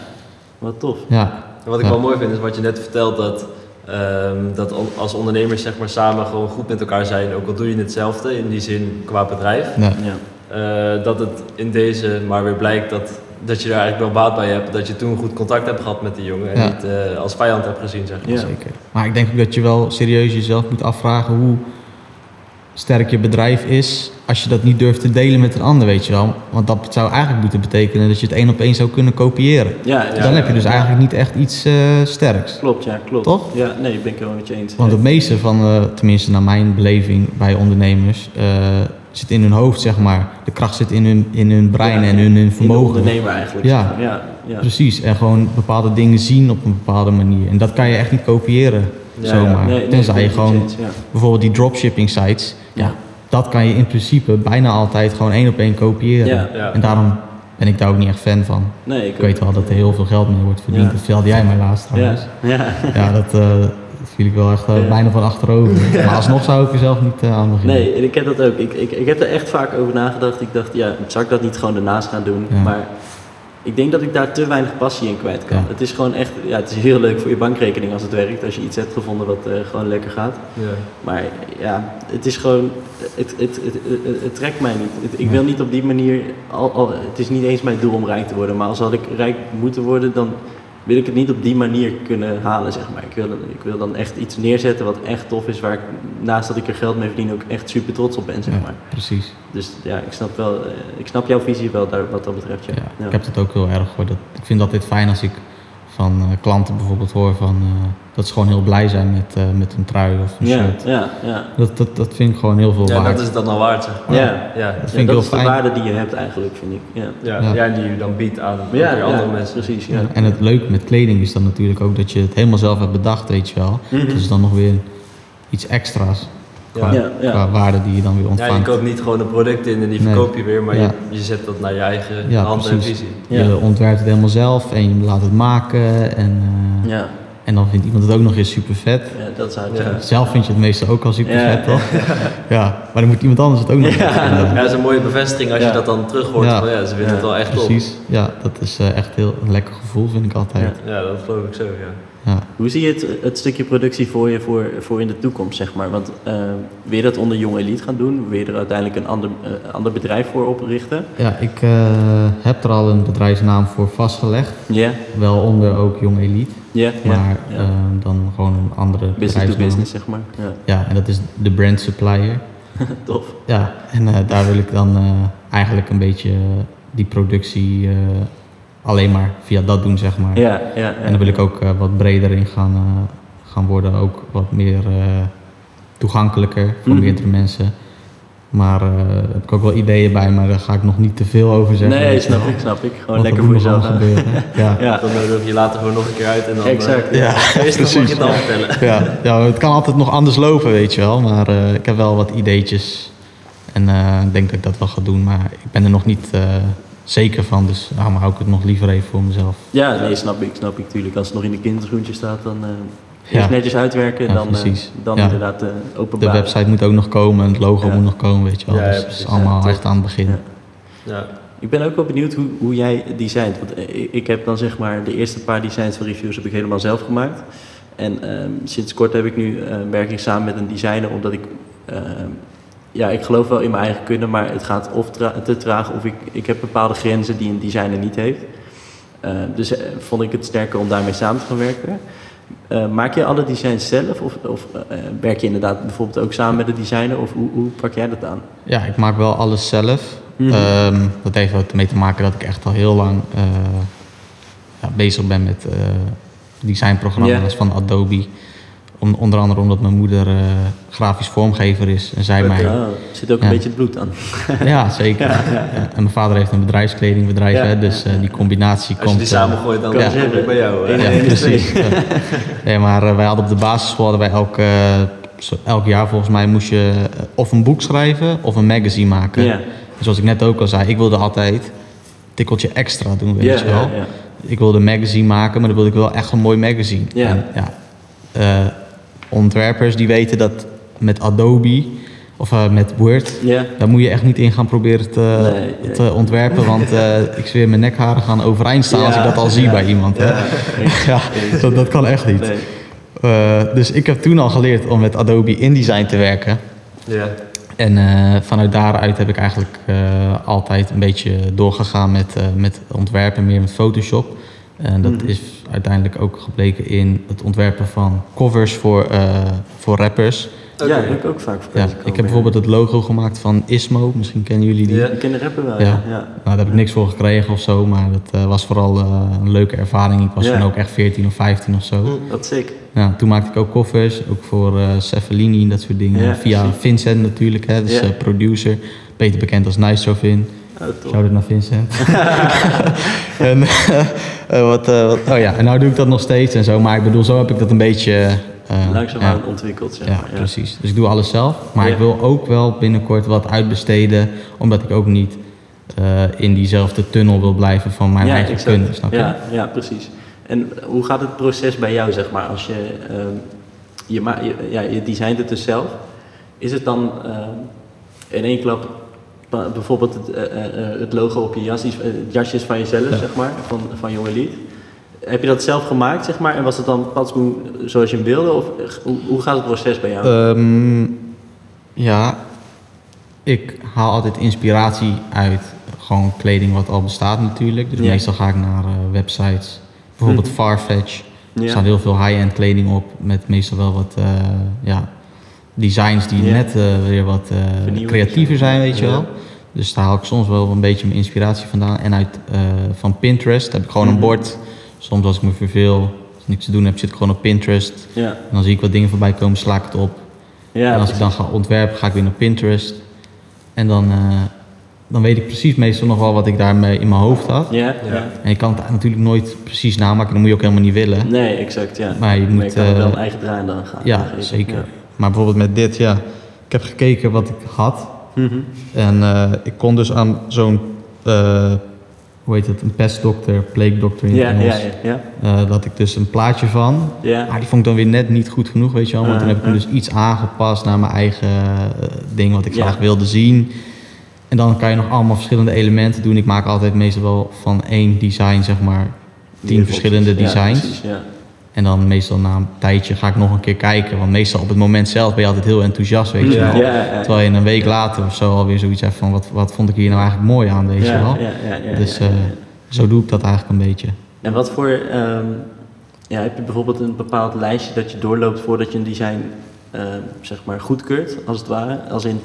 Wat tof. ja. En wat ik Ja. wel mooi vind is wat je net vertelt dat, ehm, dat als ondernemers zeg maar, samen gewoon goed met elkaar zijn, ook al doe je hetzelfde in die zin qua bedrijf, ja. Ja. eh, dat het in deze maar weer blijkt dat, dat je er eigenlijk wel baat bij hebt, dat je toen goed contact hebt gehad met die jongen en Ja. niet eh, als vijand hebt gezien zeg maar. Ja. zeker. Maar ik denk ook dat je wel serieus jezelf moet afvragen hoe sterk je bedrijf is als je dat niet durft te delen met een ander, weet je wel. Want dat zou eigenlijk moeten betekenen dat je het één op één zou kunnen kopiëren. Ja, ja, Dan heb je dus ja. eigenlijk niet echt iets eh, sterks. Klopt, ja, klopt. Toch? Ja, nee, ik ben ik helemaal met je eens. Want het meeste van, eh, tenminste naar mijn beleving bij ondernemers, eh, zit in hun hoofd, zeg maar. De kracht zit in hun, in hun brein Ja, en hun In de vermogen. ondernemer eigenlijk. Ja. ja, ja. Precies, en gewoon bepaalde dingen zien op een bepaalde manier. En dat kan je echt niet kopiëren, zomaar. Nee, nee, Tenzij je het gewoon, bijvoorbeeld die dropshipping sites, ja, dat kan je in principe bijna altijd gewoon één op één kopiëren. Ja. Ja. En daarom ben ik daar ook niet echt fan van. Nee, ik, Ik weet wel dat er heel veel geld mee wordt verdiend. Ja. Dat vertelde jij mij laatst Ja, trouwens. ja. Ja, dat, eh, dat viel ik wel echt eh, Ja. bijna van achterover. Maar alsnog zou ik er zelf niet eh, aan beginnen. Nee, en ik heb dat ook. Ik, ik, ik heb er echt vaak over nagedacht. Ik dacht, ja, zou ik dat niet gewoon daarnaast gaan doen? Ja. Maar ik denk dat ik daar te weinig passie in kwijt kan. Ja. Het is gewoon echt, ja, het is heel leuk voor je bankrekening als het werkt. Als je iets hebt gevonden wat eh, gewoon lekker gaat. Ja. Maar ja, het is gewoon, het, het, het, het, trekt mij niet. Ik wil niet op die manier, al, al, het is niet eens mijn doel om rijk te worden. Maar als had ik rijk moeten worden, dan wil ik het niet op die manier kunnen halen, zeg maar. Ik wil, ik wil dan echt iets neerzetten wat echt tof is, waar ik naast dat ik er geld mee verdien ook echt super trots op ben, zeg Ja, maar. precies. Dus ja, ik snap wel, eh, ik snap jouw visie wel daar, wat dat betreft, ja. Ja, Ja. Ik heb het ook heel erg hoor. Dat, ik vind dat dit fijn als ik van eh, klanten bijvoorbeeld hoor van, eh, dat ze gewoon heel blij zijn met, eh, met een trui of een ja, shirt. ja, ja. Dat, dat, dat vind ik gewoon heel veel Ja, waard. dat is het dan al waard, zeg maar. Ja. Ja, Dat ja, vind Ja, ik dat heel is de waarde die je hebt eigenlijk, vind ik. Ja, ja, Ja. ja. die je dan biedt aan ja, andere ja, mensen. precies. Ja. Ja, En het leuke met kleding is dan natuurlijk ook dat je het helemaal zelf hebt bedacht, weet je wel. Mhm. Dat is dan nog weer iets extra's qua, Ja, ja. qua waarde die je dan weer Ja, je ontvangt. koopt niet gewoon een product in en die Nee. verkoop je weer, maar Ja. je, je zet dat naar je eigen Ja, hand en precies. visie. Ja. Je ontwerpt het helemaal zelf en je laat het maken en, eh, Ja, en dan vindt iemand het ook nog eens super vet. ja, dat. Ja. Ja. Zelf vind je het meestal ook al super Ja. vet, toch? [LAUGHS] Ja, maar dan moet iemand anders het ook nog vet vinden. Ja, dat is een mooie bevestiging als Ja. je dat dan terug hoort. Ja. Van, ja, ze vinden Ja, het wel echt top. Precies, ja, dat is eh, echt heel een lekker gevoel, vind ik altijd. Ja, dat geloof ik zo, ja. Ja. Hoe zie je het, het stukje productie voor je voor, voor in de toekomst, zeg maar? Want eh, wil je dat onder Jong Elite gaan doen? Wil je er uiteindelijk een ander, eh, ander bedrijf voor oprichten? Ja, ik eh, heb er al een bedrijfsnaam voor vastgelegd. Ja, Wel onder ook Jong Elite, ja, ja. maar dan gewoon een andere business to bedrijfsnaam. business, zeg maar. Ja, Ja, en dat is de brand supplier. [LAUGHS] tof. Ja, en daar wil ik dan eigenlijk een beetje die productie alleen maar via dat doen, zeg maar. Ja, ja, ja. En dan wil ik ook eh, wat breder in gaan, eh, gaan worden, ook wat meer eh, toegankelijker voor Mhm. meerdere mensen. Maar eh, daar heb ik ook wel ideeën bij, maar daar ga ik nog niet te veel over zeggen. Nee, snap ik, snap ik. Gewoon lekker voor jezelf. gebeuren. [LAUGHS] Ja. Ja, Dan nodig je later gewoon nog een keer uit en dan... exact. Ja, [LAUGHS] Eerst nog mag je precies. het dan vertellen. Ja, ja, het kan altijd nog anders lopen, weet je wel. Maar eh, ik heb wel wat ideetjes. En eh, ik denk dat ik dat wel ga doen. Maar ik ben er nog niet eh, zeker van. Dus maar hou ik het nog liever even voor mezelf. Ja, nee, snap ik, snap ik. Tuurlijk, als het nog in de kinderschoentje staat, dan eh Ja. eerst netjes uitwerken. Ja, dan eh, dan Ja. inderdaad eh De openbaar. website moet ook nog komen. En het logo Ja. moet nog komen, weet je wel. Dus het precies. is allemaal Ja, echt aan het begin. Ja. Ja. Ik ben ook wel benieuwd hoe, hoe jij designt. Want ik- heb dan zeg maar de eerste paar designs van reviews heb ik helemaal zelf gemaakt. En ehm, sinds kort heb ik nu eh, werk ik samen met een designer omdat ik ehm, ja, ik geloof wel in mijn eigen kunnen, maar het gaat of tra- te traag of ik, ik heb bepaalde grenzen die een designer niet heeft. Eh, dus eh, vond ik het sterker om daarmee samen te gaan werken. Eh, maak je alle designs zelf of, of werk je inderdaad bijvoorbeeld ook samen met een designer of hoe, hoe pak jij dat aan? Ja, ik maak wel alles zelf. Mhm. Ehm, dat heeft ook mee te maken dat ik echt al heel lang ja, bezig ben met designprogramma's van Adobe. Om, onder andere omdat mijn moeder eh, grafisch vormgever is. En zij mij... Zit ook Ja. een beetje het bloed aan. [LAUGHS] Ja, zeker. [LAUGHS] Ja, En mijn vader heeft een bedrijfskledingbedrijf, hè, dus eh, die combinatie Als je komt... die eh, samengooit, dan kan ja. zeggen. bij jou. hè? Ja, precies. Nee, maar eh, wij hadden op de basisschool hadden wij elk, eh, elk jaar volgens mij moest je eh, of een boek schrijven of een magazine maken. Ja. Zoals ik net ook al zei, ik wilde altijd een tikkeltje extra doen, weet je wel. Ik wilde een magazine maken, maar dan wilde ik wel echt een mooi magazine. Ja. En, ja eh, ontwerpers die weten dat met Adobe of eh, met Word, Ja. daar moet je echt niet in gaan proberen te, Nee, te ontwerpen. Want eh, ik zweer, mijn nekharen gaan overeind staan als ik Ja, dat al zie ja, bij iemand. Hè? Ja, [LAUGHS] Ja, dat, dat kan echt niet. Nee. Eh, dus ik heb toen al geleerd om met Adobe InDesign te werken. Ja. En vanuit daaruit heb ik eigenlijk altijd een beetje doorgegaan met, met ontwerpen, meer met Photoshop. En dat Mhm. is uiteindelijk ook gebleken in het ontwerpen van covers voor, eh, voor rappers. Ja, dat heb ik ook vaak Ja, ik heb bijvoorbeeld het logo gemaakt van Ismo, misschien kennen jullie die. Ja. Ik ken de rapper wel, Ja. ja. ja. Nou, daar heb ik niks voor gekregen of zo, maar dat eh, was vooral eh, een leuke ervaring. Ik was Ja. toen ook echt 14 of 15 of zo. Dat is sick. Ja, toen maakte ik ook koffers, ook voor eh Cefalini en dat soort dingen. Ja, Via precies. Vincent natuurlijk, hè, dus Ja. producer. Beter bekend als Nystrovin. Oh. Shout-out naar Vincent. [LAUGHS] en, eh, wat, eh, wat, oh ja, en nou doe ik dat nog steeds en zo. Maar ik bedoel, zo heb ik dat een beetje... eh, Langzaamaan ja, ontwikkeld, zeg ja, maar. Ja. precies. Dus ik doe alles zelf. Maar ik wil ook wel binnenkort wat uitbesteden. Omdat ik ook niet eh, in diezelfde tunnel wil blijven van mijn eigen exact. kunnen. Snap je? Ja, ja, precies. En hoe gaat het proces bij jou, zeg maar, als je, ehm, je, ma- je, ja, je designt het dus zelf. Is het dan ehm, in één klap bijvoorbeeld het, eh, eh, eh, het logo op je jasjes, eh, jasjes van jezelf, zeg maar, van, van Jonge Lied? Heb je dat zelf gemaakt, zeg maar, en was het dan patsmoe zoals je hem wilde? Of hoe, gaat het proces bij jou? Ehm, ja, ik haal altijd inspiratie uit gewoon kleding wat al bestaat natuurlijk. Dus Ja. meestal ga ik naar websites bijvoorbeeld Mhm. Farfetch. Er Ja. staat heel veel high-end kleding op met meestal wel wat ja, designs die Ja. net eh, weer wat eh, creatiever zijn, weet je wel. Dus daar haal ik soms wel een beetje mijn inspiratie vandaan. En uit, eh, van Pinterest heb ik gewoon Mhm. een bord. Soms als ik me verveel, als ik niks te doen heb, zit ik gewoon op Pinterest. Ja. En dan zie ik wat dingen voorbij komen, sla ik het op. Ja, en als ik dan ga ontwerpen, ga ik weer naar Pinterest. En dan, eh, dan weet ik precies meestal nog wel wat ik daarmee in mijn hoofd had. Ja, Ja. ja. En je kan het natuurlijk nooit precies namaken, dat moet je ook helemaal niet willen. Nee, exact, ja. Maar je Maar moet, je kan wel een eigen draai aan dan gaan. Ja, zeker. Maar bijvoorbeeld met dit, ja. Ik heb gekeken wat ik had. Mhm. En eh, ik kon dus aan zo'n, eh, hoe heet het, een pestdokter, pleegdokter in het ja, Engels. eh, dat ik dus een plaatje van. Ja. Maar die vond ik dan weer net niet goed genoeg, weet je wel. Want toen heb ik hem Uh, dus iets aangepast naar mijn eigen eh, ding wat ik graag wilde zien. En dan kan je nog allemaal verschillende elementen doen. Ik maak altijd meestal wel van één design, zeg maar, tien verschillende designs. precies. En dan meestal na een tijdje ga ik nog een keer kijken. Want meestal op het moment zelf ben je altijd heel enthousiast, weet je wel. Terwijl je een week later of zo alweer zoiets hebt van... wat, wat vond ik hier nou eigenlijk mooi aan, weet je wel. Ja, ja, ja, Dus eh, zo doe ik dat eigenlijk een beetje. En wat voor, ehm, ja, heb je bijvoorbeeld een bepaald lijstje dat je doorloopt voordat je een design, ehm, zeg maar, goedkeurt, als het ware? Als in,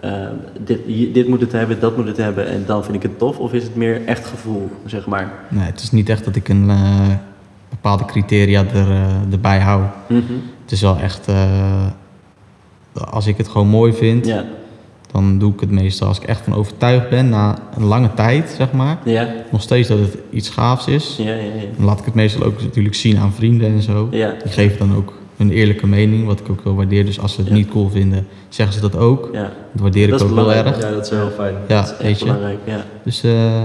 ehm, dit, dit moet het hebben, dat moet het hebben en dan vind ik het tof? Of is het meer echt gevoel, zeg maar? Nee, het is niet echt dat ik een eh, bepaalde criteria er, eh, erbij hou. Mhm. Het is wel echt... eh, als ik het gewoon mooi vind, dan doe ik het meestal. Als ik echt van overtuigd ben, na een lange tijd, zeg maar... nog steeds dat het iets gaafs is... dan laat ik het meestal ook natuurlijk zien aan vrienden en zo. Die geven dan ook hun eerlijke mening, wat ik ook wel waardeer. Dus als ze het Ja. niet cool vinden, zeggen ze dat ook. ja. Dat waardeer Dat ik ook wel erg. Ja, dat is wel heel fijn. Ja, dat is echt belangrijk, ja. Dus eh,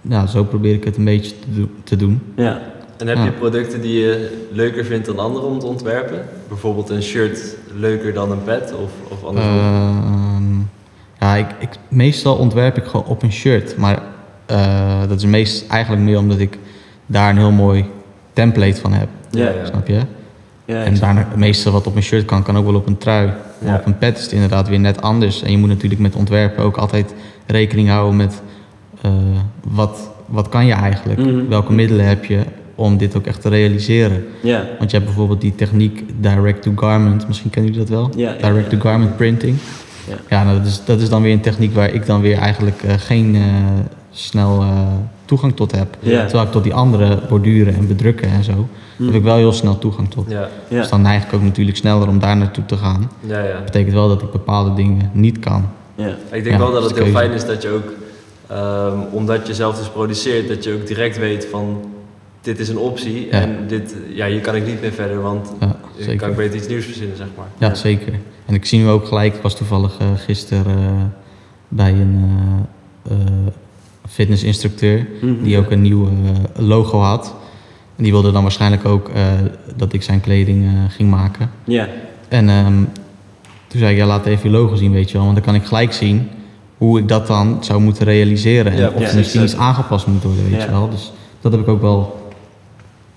ja, zo probeer ik het een beetje te, do- te doen. Ja, En heb je producten die je leuker vindt dan anderen om te ontwerpen? Bijvoorbeeld een shirt leuker dan een pet of, of andersom? Ehm, ja, ik, ik, meestal ontwerp ik gewoon op een shirt. Maar eh, dat is meest eigenlijk meer omdat ik daar een heel mooi template van heb. ja, ja. Snap je? ja, En daarna, het meeste wat op een shirt kan, kan ook wel op een trui. Maar Ja. op een pet is het inderdaad weer net anders. En je moet natuurlijk met ontwerpen ook altijd rekening houden met eh, wat, wat kan je eigenlijk? Mhm. Welke middelen heb je om dit ook echt te realiseren? ja, Want je hebt bijvoorbeeld die techniek direct to garment. Misschien kennen jullie dat wel? Direct to garment printing. Ja. Ja, nou, dat, is, dat is dan weer een techniek waar ik dan weer eigenlijk eh, geen eh, snel eh, toegang tot heb. Terwijl ik tot die andere borduren en bedrukken en zo, Mhm. heb ik wel heel snel toegang tot. Dus dan neig ik ook natuurlijk sneller om daar naartoe te gaan. ja, ja. Dat betekent wel dat ik bepaalde dingen niet kan. ja. Ik denk Ja, wel dat het heel keuze. fijn is dat je ook, ehm, omdat je zelf dus produceert, dat je ook direct weet van dit is een optie en dit, ja, hier kan ik niet meer verder, want zeker. kan ik beter iets nieuws verzinnen, zeg maar. Ja, zeker. En ik zie nu ook gelijk, ik was toevallig eh, gisteren eh, bij een eh, fitnessinstructeur Mhm. die ook een nieuw logo had. En die wilde dan waarschijnlijk ook dat ik zijn kleding ging maken. Ja, En ehm, toen zei ik, ja, laat even je logo zien, weet je wel. Want dan kan ik gelijk zien hoe ik dat dan zou moeten realiseren. En of er misschien iets aangepast moet worden, weet je wel. Dus dat heb ik ook wel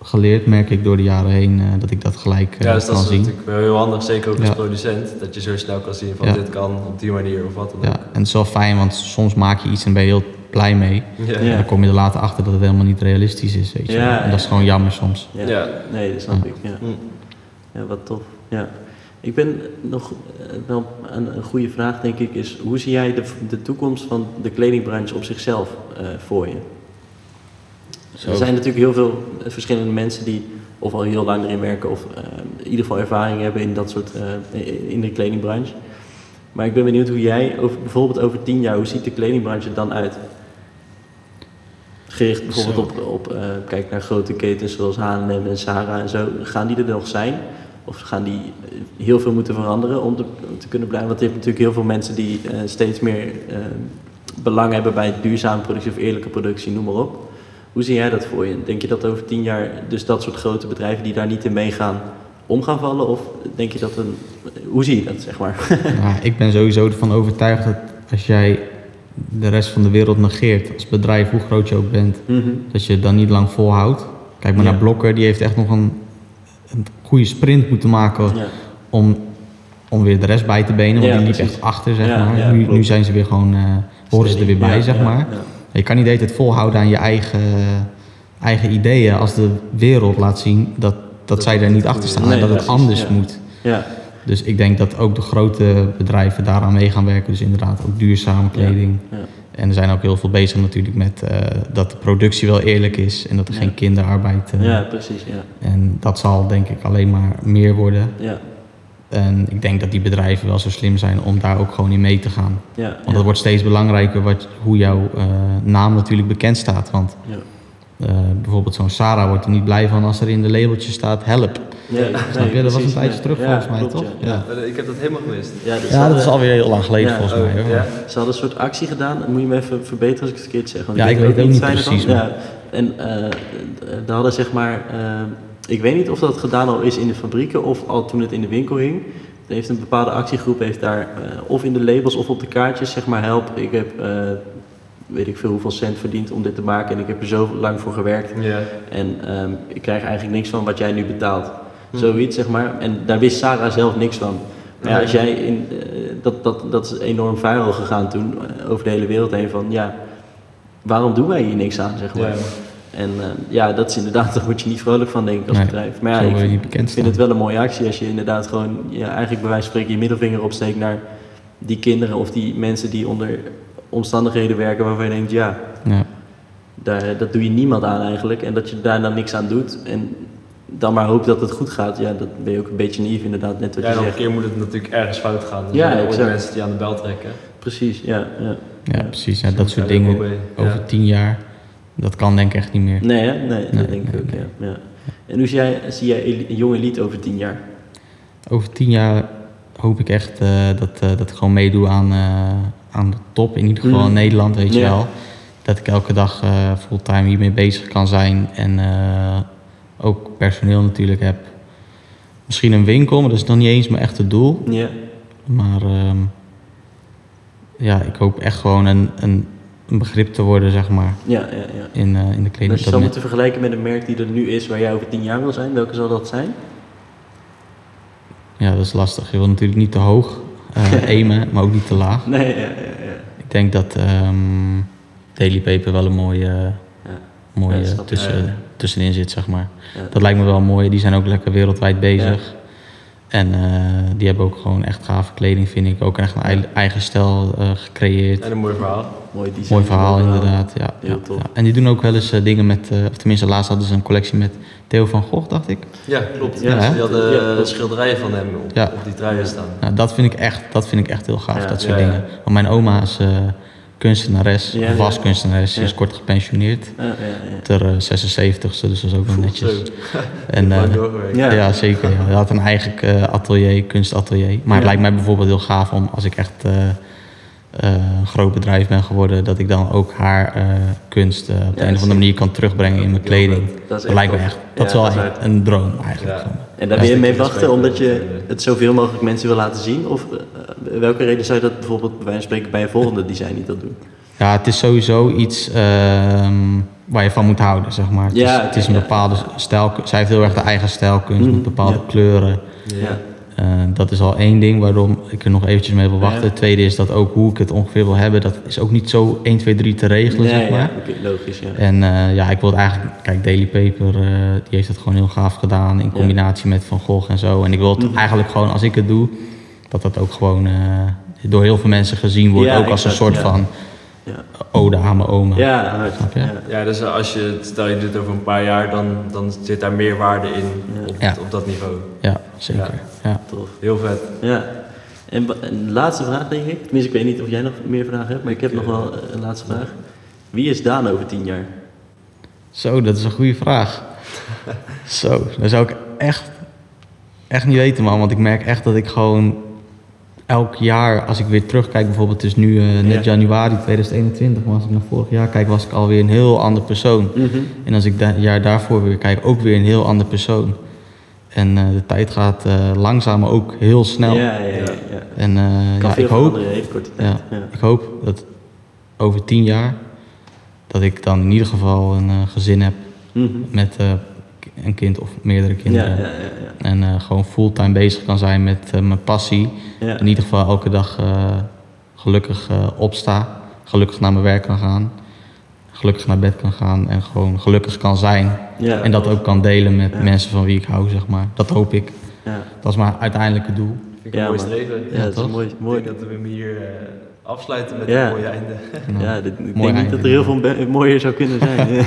geleerd, merk ik door de jaren heen, eh, dat ik dat gelijk eh, Ja, dus dat kan is zien. natuurlijk wel heel handig, zeker ook als Ja. producent, dat je zo snel kan zien van Ja. dit kan op die manier of wat dan ook. Ja, en het is wel fijn, want soms maak je iets en ben je heel blij mee. Ja. En Ja. dan kom je er later achter dat het helemaal niet realistisch is, weet je Ja. En dat is ja. gewoon jammer soms. ja. Ja. Nee, dat snap Ja. ik, ja. Hm. Ja, wat tof. Ja. Ik ben nog eh, wel een, een goede vraag, denk ik, is hoe zie jij de, de toekomst van de kledingbranche op zichzelf eh, voor je? Zo. Er zijn natuurlijk heel veel eh, verschillende mensen die of al heel lang erin werken of eh, in ieder geval ervaring hebben in dat soort eh, in de kledingbranche. Maar ik ben benieuwd hoe jij over, bijvoorbeeld over tien jaar, hoe ziet de kledingbranche er dan uit? Gericht bijvoorbeeld op, op kijk naar grote ketens zoals H&M en Zara en zo. Gaan die er nog zijn? Of gaan die heel veel moeten veranderen om te, om te kunnen blijven? Want je hebt natuurlijk heel veel mensen die steeds meer belang hebben bij duurzame productie of eerlijke productie, noem maar op. Hoe zie jij dat voor je? Denk je dat over tien jaar dus dat soort grote bedrijven die daar niet in meegaan om gaan vallen? Of denk je dat een... Hoe zie je dat, zeg maar? [LAUGHS] Ja, ik ben sowieso ervan overtuigd dat als jij de rest van de wereld negeert, als bedrijf, hoe groot je ook bent, dat je het dan niet lang volhoudt. Kijk maar Ja. naar Blokker, die heeft echt nog een, een goede sprint moeten maken Ja. om, om weer de rest bij te benen. Want die liep precies. echt achter, zeg maar. nu, zijn ze weer gewoon, eh, horen ze er weer bij, zeg ja, maar. Je kan niet de hele tijd volhouden aan je eigen eigen ideeën als de wereld laat zien dat, dat, Dat zij daar niet achter staan en dat het anders ja. moet. Ja, Dus ik denk dat ook de grote bedrijven daaraan mee gaan werken. Dus inderdaad ook duurzame kleding. ja. En er zijn ook heel veel bezig natuurlijk met eh, dat de productie wel eerlijk is en dat er geen kinderarbeid. eh, ja precies. Ja. En dat zal denk ik alleen maar meer worden. Ja, En ik denk dat die bedrijven wel zo slim zijn om daar ook gewoon in mee te gaan. ja, Want ja. het wordt steeds belangrijker wat, hoe jouw eh, naam natuurlijk bekend staat. Want Ja. eh, bijvoorbeeld zo'n Sarah wordt er niet blij van als er in de labeltje staat help. Ja, nee, Snap je? Dat was een tijdje nee. terug Ja, volgens mij, klopt, toch? Ja. Ja. Eh, Ik heb dat helemaal gemist. Ja, dus dat is alweer heel lang geleden Ja, volgens mij. Oh, hoor. ja? Ze hadden een soort actie gedaan. Moet je me even verbeteren als ik het verkeerd zeg. Want Ja, ik weet ook niet precies, Ja. En eh daar hadden zeg maar... ik weet niet of dat gedaan al is in de fabrieken of al toen het in de winkel hing. Er heeft een bepaalde actiegroep heeft daar eh, of in de labels of op de kaartjes zeg maar help. Ik heb eh, weet ik veel hoeveel cent verdiend om dit te maken en ik heb er zo lang voor gewerkt. En ehm, ik krijg eigenlijk niks van wat jij nu betaalt. Hm. Zoiets, zeg maar. En daar wist Sarah zelf niks van. Maar ja, als jij in, eh, dat, dat, dat is enorm viral gegaan toen, over de hele wereld heen, van ja, waarom doen wij hier niks aan, zeg maar. En eh, ja, dat is inderdaad, [LAUGHS] daar word je niet vrolijk van, denk ik, als Nee, bedrijf. Maar ja, ik vind, niet bekend ik vind het wel een mooie actie als je inderdaad gewoon, ja, eigenlijk bij wijze van spreken, je middelvinger opsteekt naar die kinderen of die mensen die onder omstandigheden werken waarvan je denkt, ja, Ja. daar, dat doe je niemand aan eigenlijk. En dat je daar dan niks aan doet. En dan maar hoopt dat het goed gaat. Ja, dat ben je ook een beetje naïef inderdaad, net wat Ja, je en op een zegt. keer moet het natuurlijk ergens fout gaan. Er Ja, exact. mensen die aan de bel trekken. Precies, ja. ja. ja, precies. Ja, Dus dat soort dingen over Ja. tien jaar, dat kan denk ik echt niet meer. Nee, hè? Nee, Nee, dat denk ik ook, ja. ja. En hoe zie jij, zie jij jonge elite over tien jaar? Over tien jaar hoop ik echt eh, dat, eh, dat ik gewoon meedoe aan, eh, aan de top. In ieder geval Mhm. in Nederland, weet je wel. Dat ik elke dag fulltime hiermee bezig kan zijn. En ook personeel natuurlijk heb. Misschien een winkel, maar dat is nog niet eens mijn echte doel. Ja, Maar ehm, ja, ik hoop echt gewoon een, een, een begrip te worden, zeg maar, ja, ja. ja. in, eh, in de kleding. als je Dat zou moeten vergelijken met een merk die er nu is, waar jij over tien jaar wil zijn, welke zal dat zijn? Ja, dat is lastig. Je wil natuurlijk niet te hoog eh [LAUGHS] aimen, maar ook niet te laag. Nee, ja, ja, ja. Ik denk dat ehm, Daily Paper wel een mooie, Ja. mooie Ja, tussen, ja. tussenin zit, zeg maar. Dat lijkt me wel mooi. Die zijn ook lekker wereldwijd bezig. En eh, die hebben ook gewoon echt gave kleding, vind ik. Ook echt een ei- eigen stijl eh, gecreëerd. En een mooi verhaal. Mooi design. Mooi verhaal, mooi inderdaad. Ja, Heel ja, tof. ja. En die doen ook wel eens eh, dingen met, eh, of tenminste laatst hadden ze een collectie met Theo van Gogh, dacht ik. Ja, klopt. Ja, Ja, die hadden Ja, schilderijen van hem op, Ja. op die truien staan. Nou, dat vind ik echt, dat vind ik echt heel gaaf, Ja, dat soort ja, ja. dingen. Want mijn oma is eh, kunstenares, Ja, of was ja. kunstenares. Ze is kort gepensioneerd. Ja, ja, ja. Ter eh, 76ste, dus dat is ook wel netjes. [LAUGHS] En, eh, doorgewerkt. Ja. ja. zeker. Ja. Hij had een eigen eh, atelier, kunstatelier. Maar het lijkt mij bijvoorbeeld heel gaaf om, als ik echt eh, eh, een groot bedrijf ben geworden, dat ik dan ook haar eh, kunst eh, op de een of andere manier kan terugbrengen in mijn kleding. Dat lijkt me echt, dat is wel dat is echt een droom eigenlijk. En daar ben je mee wachten omdat je het zoveel mogelijk mensen wil laten zien? Of eh, welke reden zou je dat bijvoorbeeld bij wijze van spreken bij je volgende design niet dat doen? Ja, het is sowieso iets ehm, waar je van moet houden, zeg maar. Het, Ja, is, het is een ja. bepaalde stijl. Zij heeft heel erg de eigen stijlkunst Mhm, met bepaalde ja. kleuren. Ja. Eh, dat is al één ding waarom ik er nog eventjes mee wil wachten. Ja. Het tweede is dat ook hoe ik het ongeveer wil hebben, dat is ook niet zo 1, 2, 3 te regelen, Nee, zeg maar. ja, oké, logisch, ja. En eh, ja, ik wil het eigenlijk, kijk, Daily Paper, eh, die heeft het gewoon heel gaaf gedaan in combinatie met Van Gogh en zo. En ik wil het Mhm. eigenlijk gewoon, als ik het doe, dat dat ook gewoon door heel veel mensen gezien wordt. Ook als een soort van Ja, ode aan mijn oma. ja, hard. Snap je? Ja. Ja, dus als je, stel je dit over een paar jaar, dan, dan zit daar meer waarde in Ja. op, Ja. op dat niveau. Ja, zeker. Ja. Tof. Heel vet. Ja. En een laatste vraag, denk ik. Tenminste, ik weet niet of jij nog meer vragen hebt, maar ik heb Ik, nog wel eh, een laatste vraag. Wie is Daan over tien jaar? Zo, dat is een goede vraag. [LAUGHS] Zo, dat zou ik echt, echt niet weten, man. Want ik merk echt dat ik gewoon elk jaar, als ik weer terugkijk, bijvoorbeeld, het is nu eh, net Ja. januari 2021, maar als ik naar vorig jaar kijk, was ik alweer een heel ander persoon. En als ik het jaar daarvoor weer kijk, ook weer een heel ander persoon. En eh, de tijd gaat eh, langzaam, maar ook heel snel. Ja, ja, ja. ja. En Kan ja, veel ik hoop, korte tijd. ik hoop dat over tien jaar, dat ik dan in ieder geval een gezin heb Mhm. met een kind of meerdere kinderen. ja, ja, ja. En eh, gewoon fulltime bezig kan zijn met eh, mijn passie. Ja. In ieder geval elke dag eh, gelukkig eh, opsta. Gelukkig naar mijn werk kan gaan. gelukkig naar bed kan gaan en gewoon gelukkig kan zijn. Ja. En dat ook kan delen met Ja. mensen van wie ik hou, zeg maar. Dat hoop ik. Ja, Dat is mijn uiteindelijke doel. Vind ik Ja, een mooi streven. ja, dat is mooi. Ik mooi. denk dat we hem hier eh, afsluiten met Ja. een mooie einde. Ja, dit, ik denk niet dat er heel veel mooier zou kunnen zijn. [LAUGHS] nee,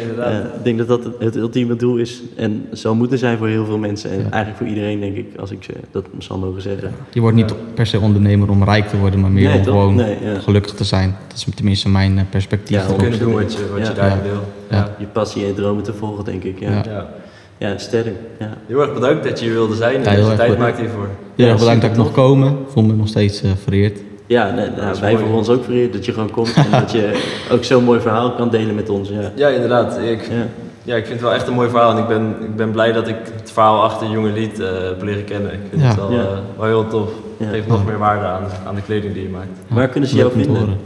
inderdaad. Ja, ik denk dat dat het, ultieme doel is en zou moeten zijn voor heel veel mensen. En Ja. eigenlijk voor iedereen, denk ik, als ik ze- dat zal mogen zeggen. Je wordt niet per se ondernemer om rijk te worden, maar meer Nee, om toch? gewoon Nee, ja. gelukkig te zijn. Dat is tenminste mijn eh, perspectief. Ja, erop. kunnen doen wat je, wat Ja. je daarin Ja. wil. Ja. Ja. Je passie en dromen te volgen, denk ik. Ja, Ja. ja. Ja. sterk. Ja. Heel erg bedankt dat je hier wilde zijn en Ja, dat je tijd bedankt. maakt hiervoor. Heel erg Ja, bedankt dat ik nog komen. Ik voel me nog steeds eh, vereerd. Ja, nee, nou, is wij mooi. voor ons ook vereerd dat je gewoon komt en dat je [LAUGHS] ook zo'n mooi verhaal kan delen met ons. Ja. Ja, inderdaad. Ik, Ja. ja, ik vind het wel echt een mooi verhaal en ik ben, ik ben blij dat ik het verhaal achter Jonge Lied eh heb leren kennen. Ik vind Ja. het wel, Ja. eh, wel heel tof. Ja. Het geeft nog meer waarde aan, aan de kleding die je maakt. Waar kunnen ze jou vinden? horen.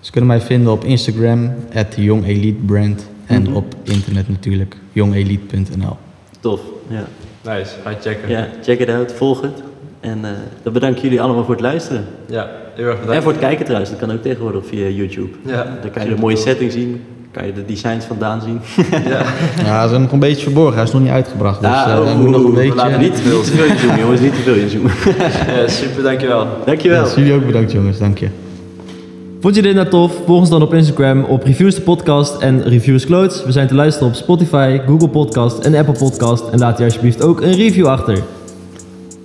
Ze kunnen mij vinden op Instagram, at Young Elite Brand. En Mhm. op internet natuurlijk, jongelite.nl. Tof. Ja. Nice, ga checken. ja, check it out, volg het. En eh, dan bedank ik jullie allemaal voor het luisteren. Ja, heel erg bedankt. En voor het kijken trouwens, dat kan ook tegenwoordig via YouTube. Ja, Dan kan je de mooie setting zien, kan je de designs vandaan zien. Ja, [LAUGHS] Ja, ze zijn nog een beetje verborgen. Hij is nog niet uitgebracht. Dus Ah, eh, oh, moet nog een we beetje... laten Niet, niet te veel inzoomen jongens, niet te veel inzoomen. [LAUGHS] ja, super, dankjewel. Dankjewel. Ja, jullie ook bedankt jongens, dank je. Vond je dit nou tof? Volg ons dan op Instagram op Reviews de Podcast en Reviews Clothes. We zijn te luisteren op Spotify, Google Podcast en Apple Podcast. En laat hier alsjeblieft ook een review achter.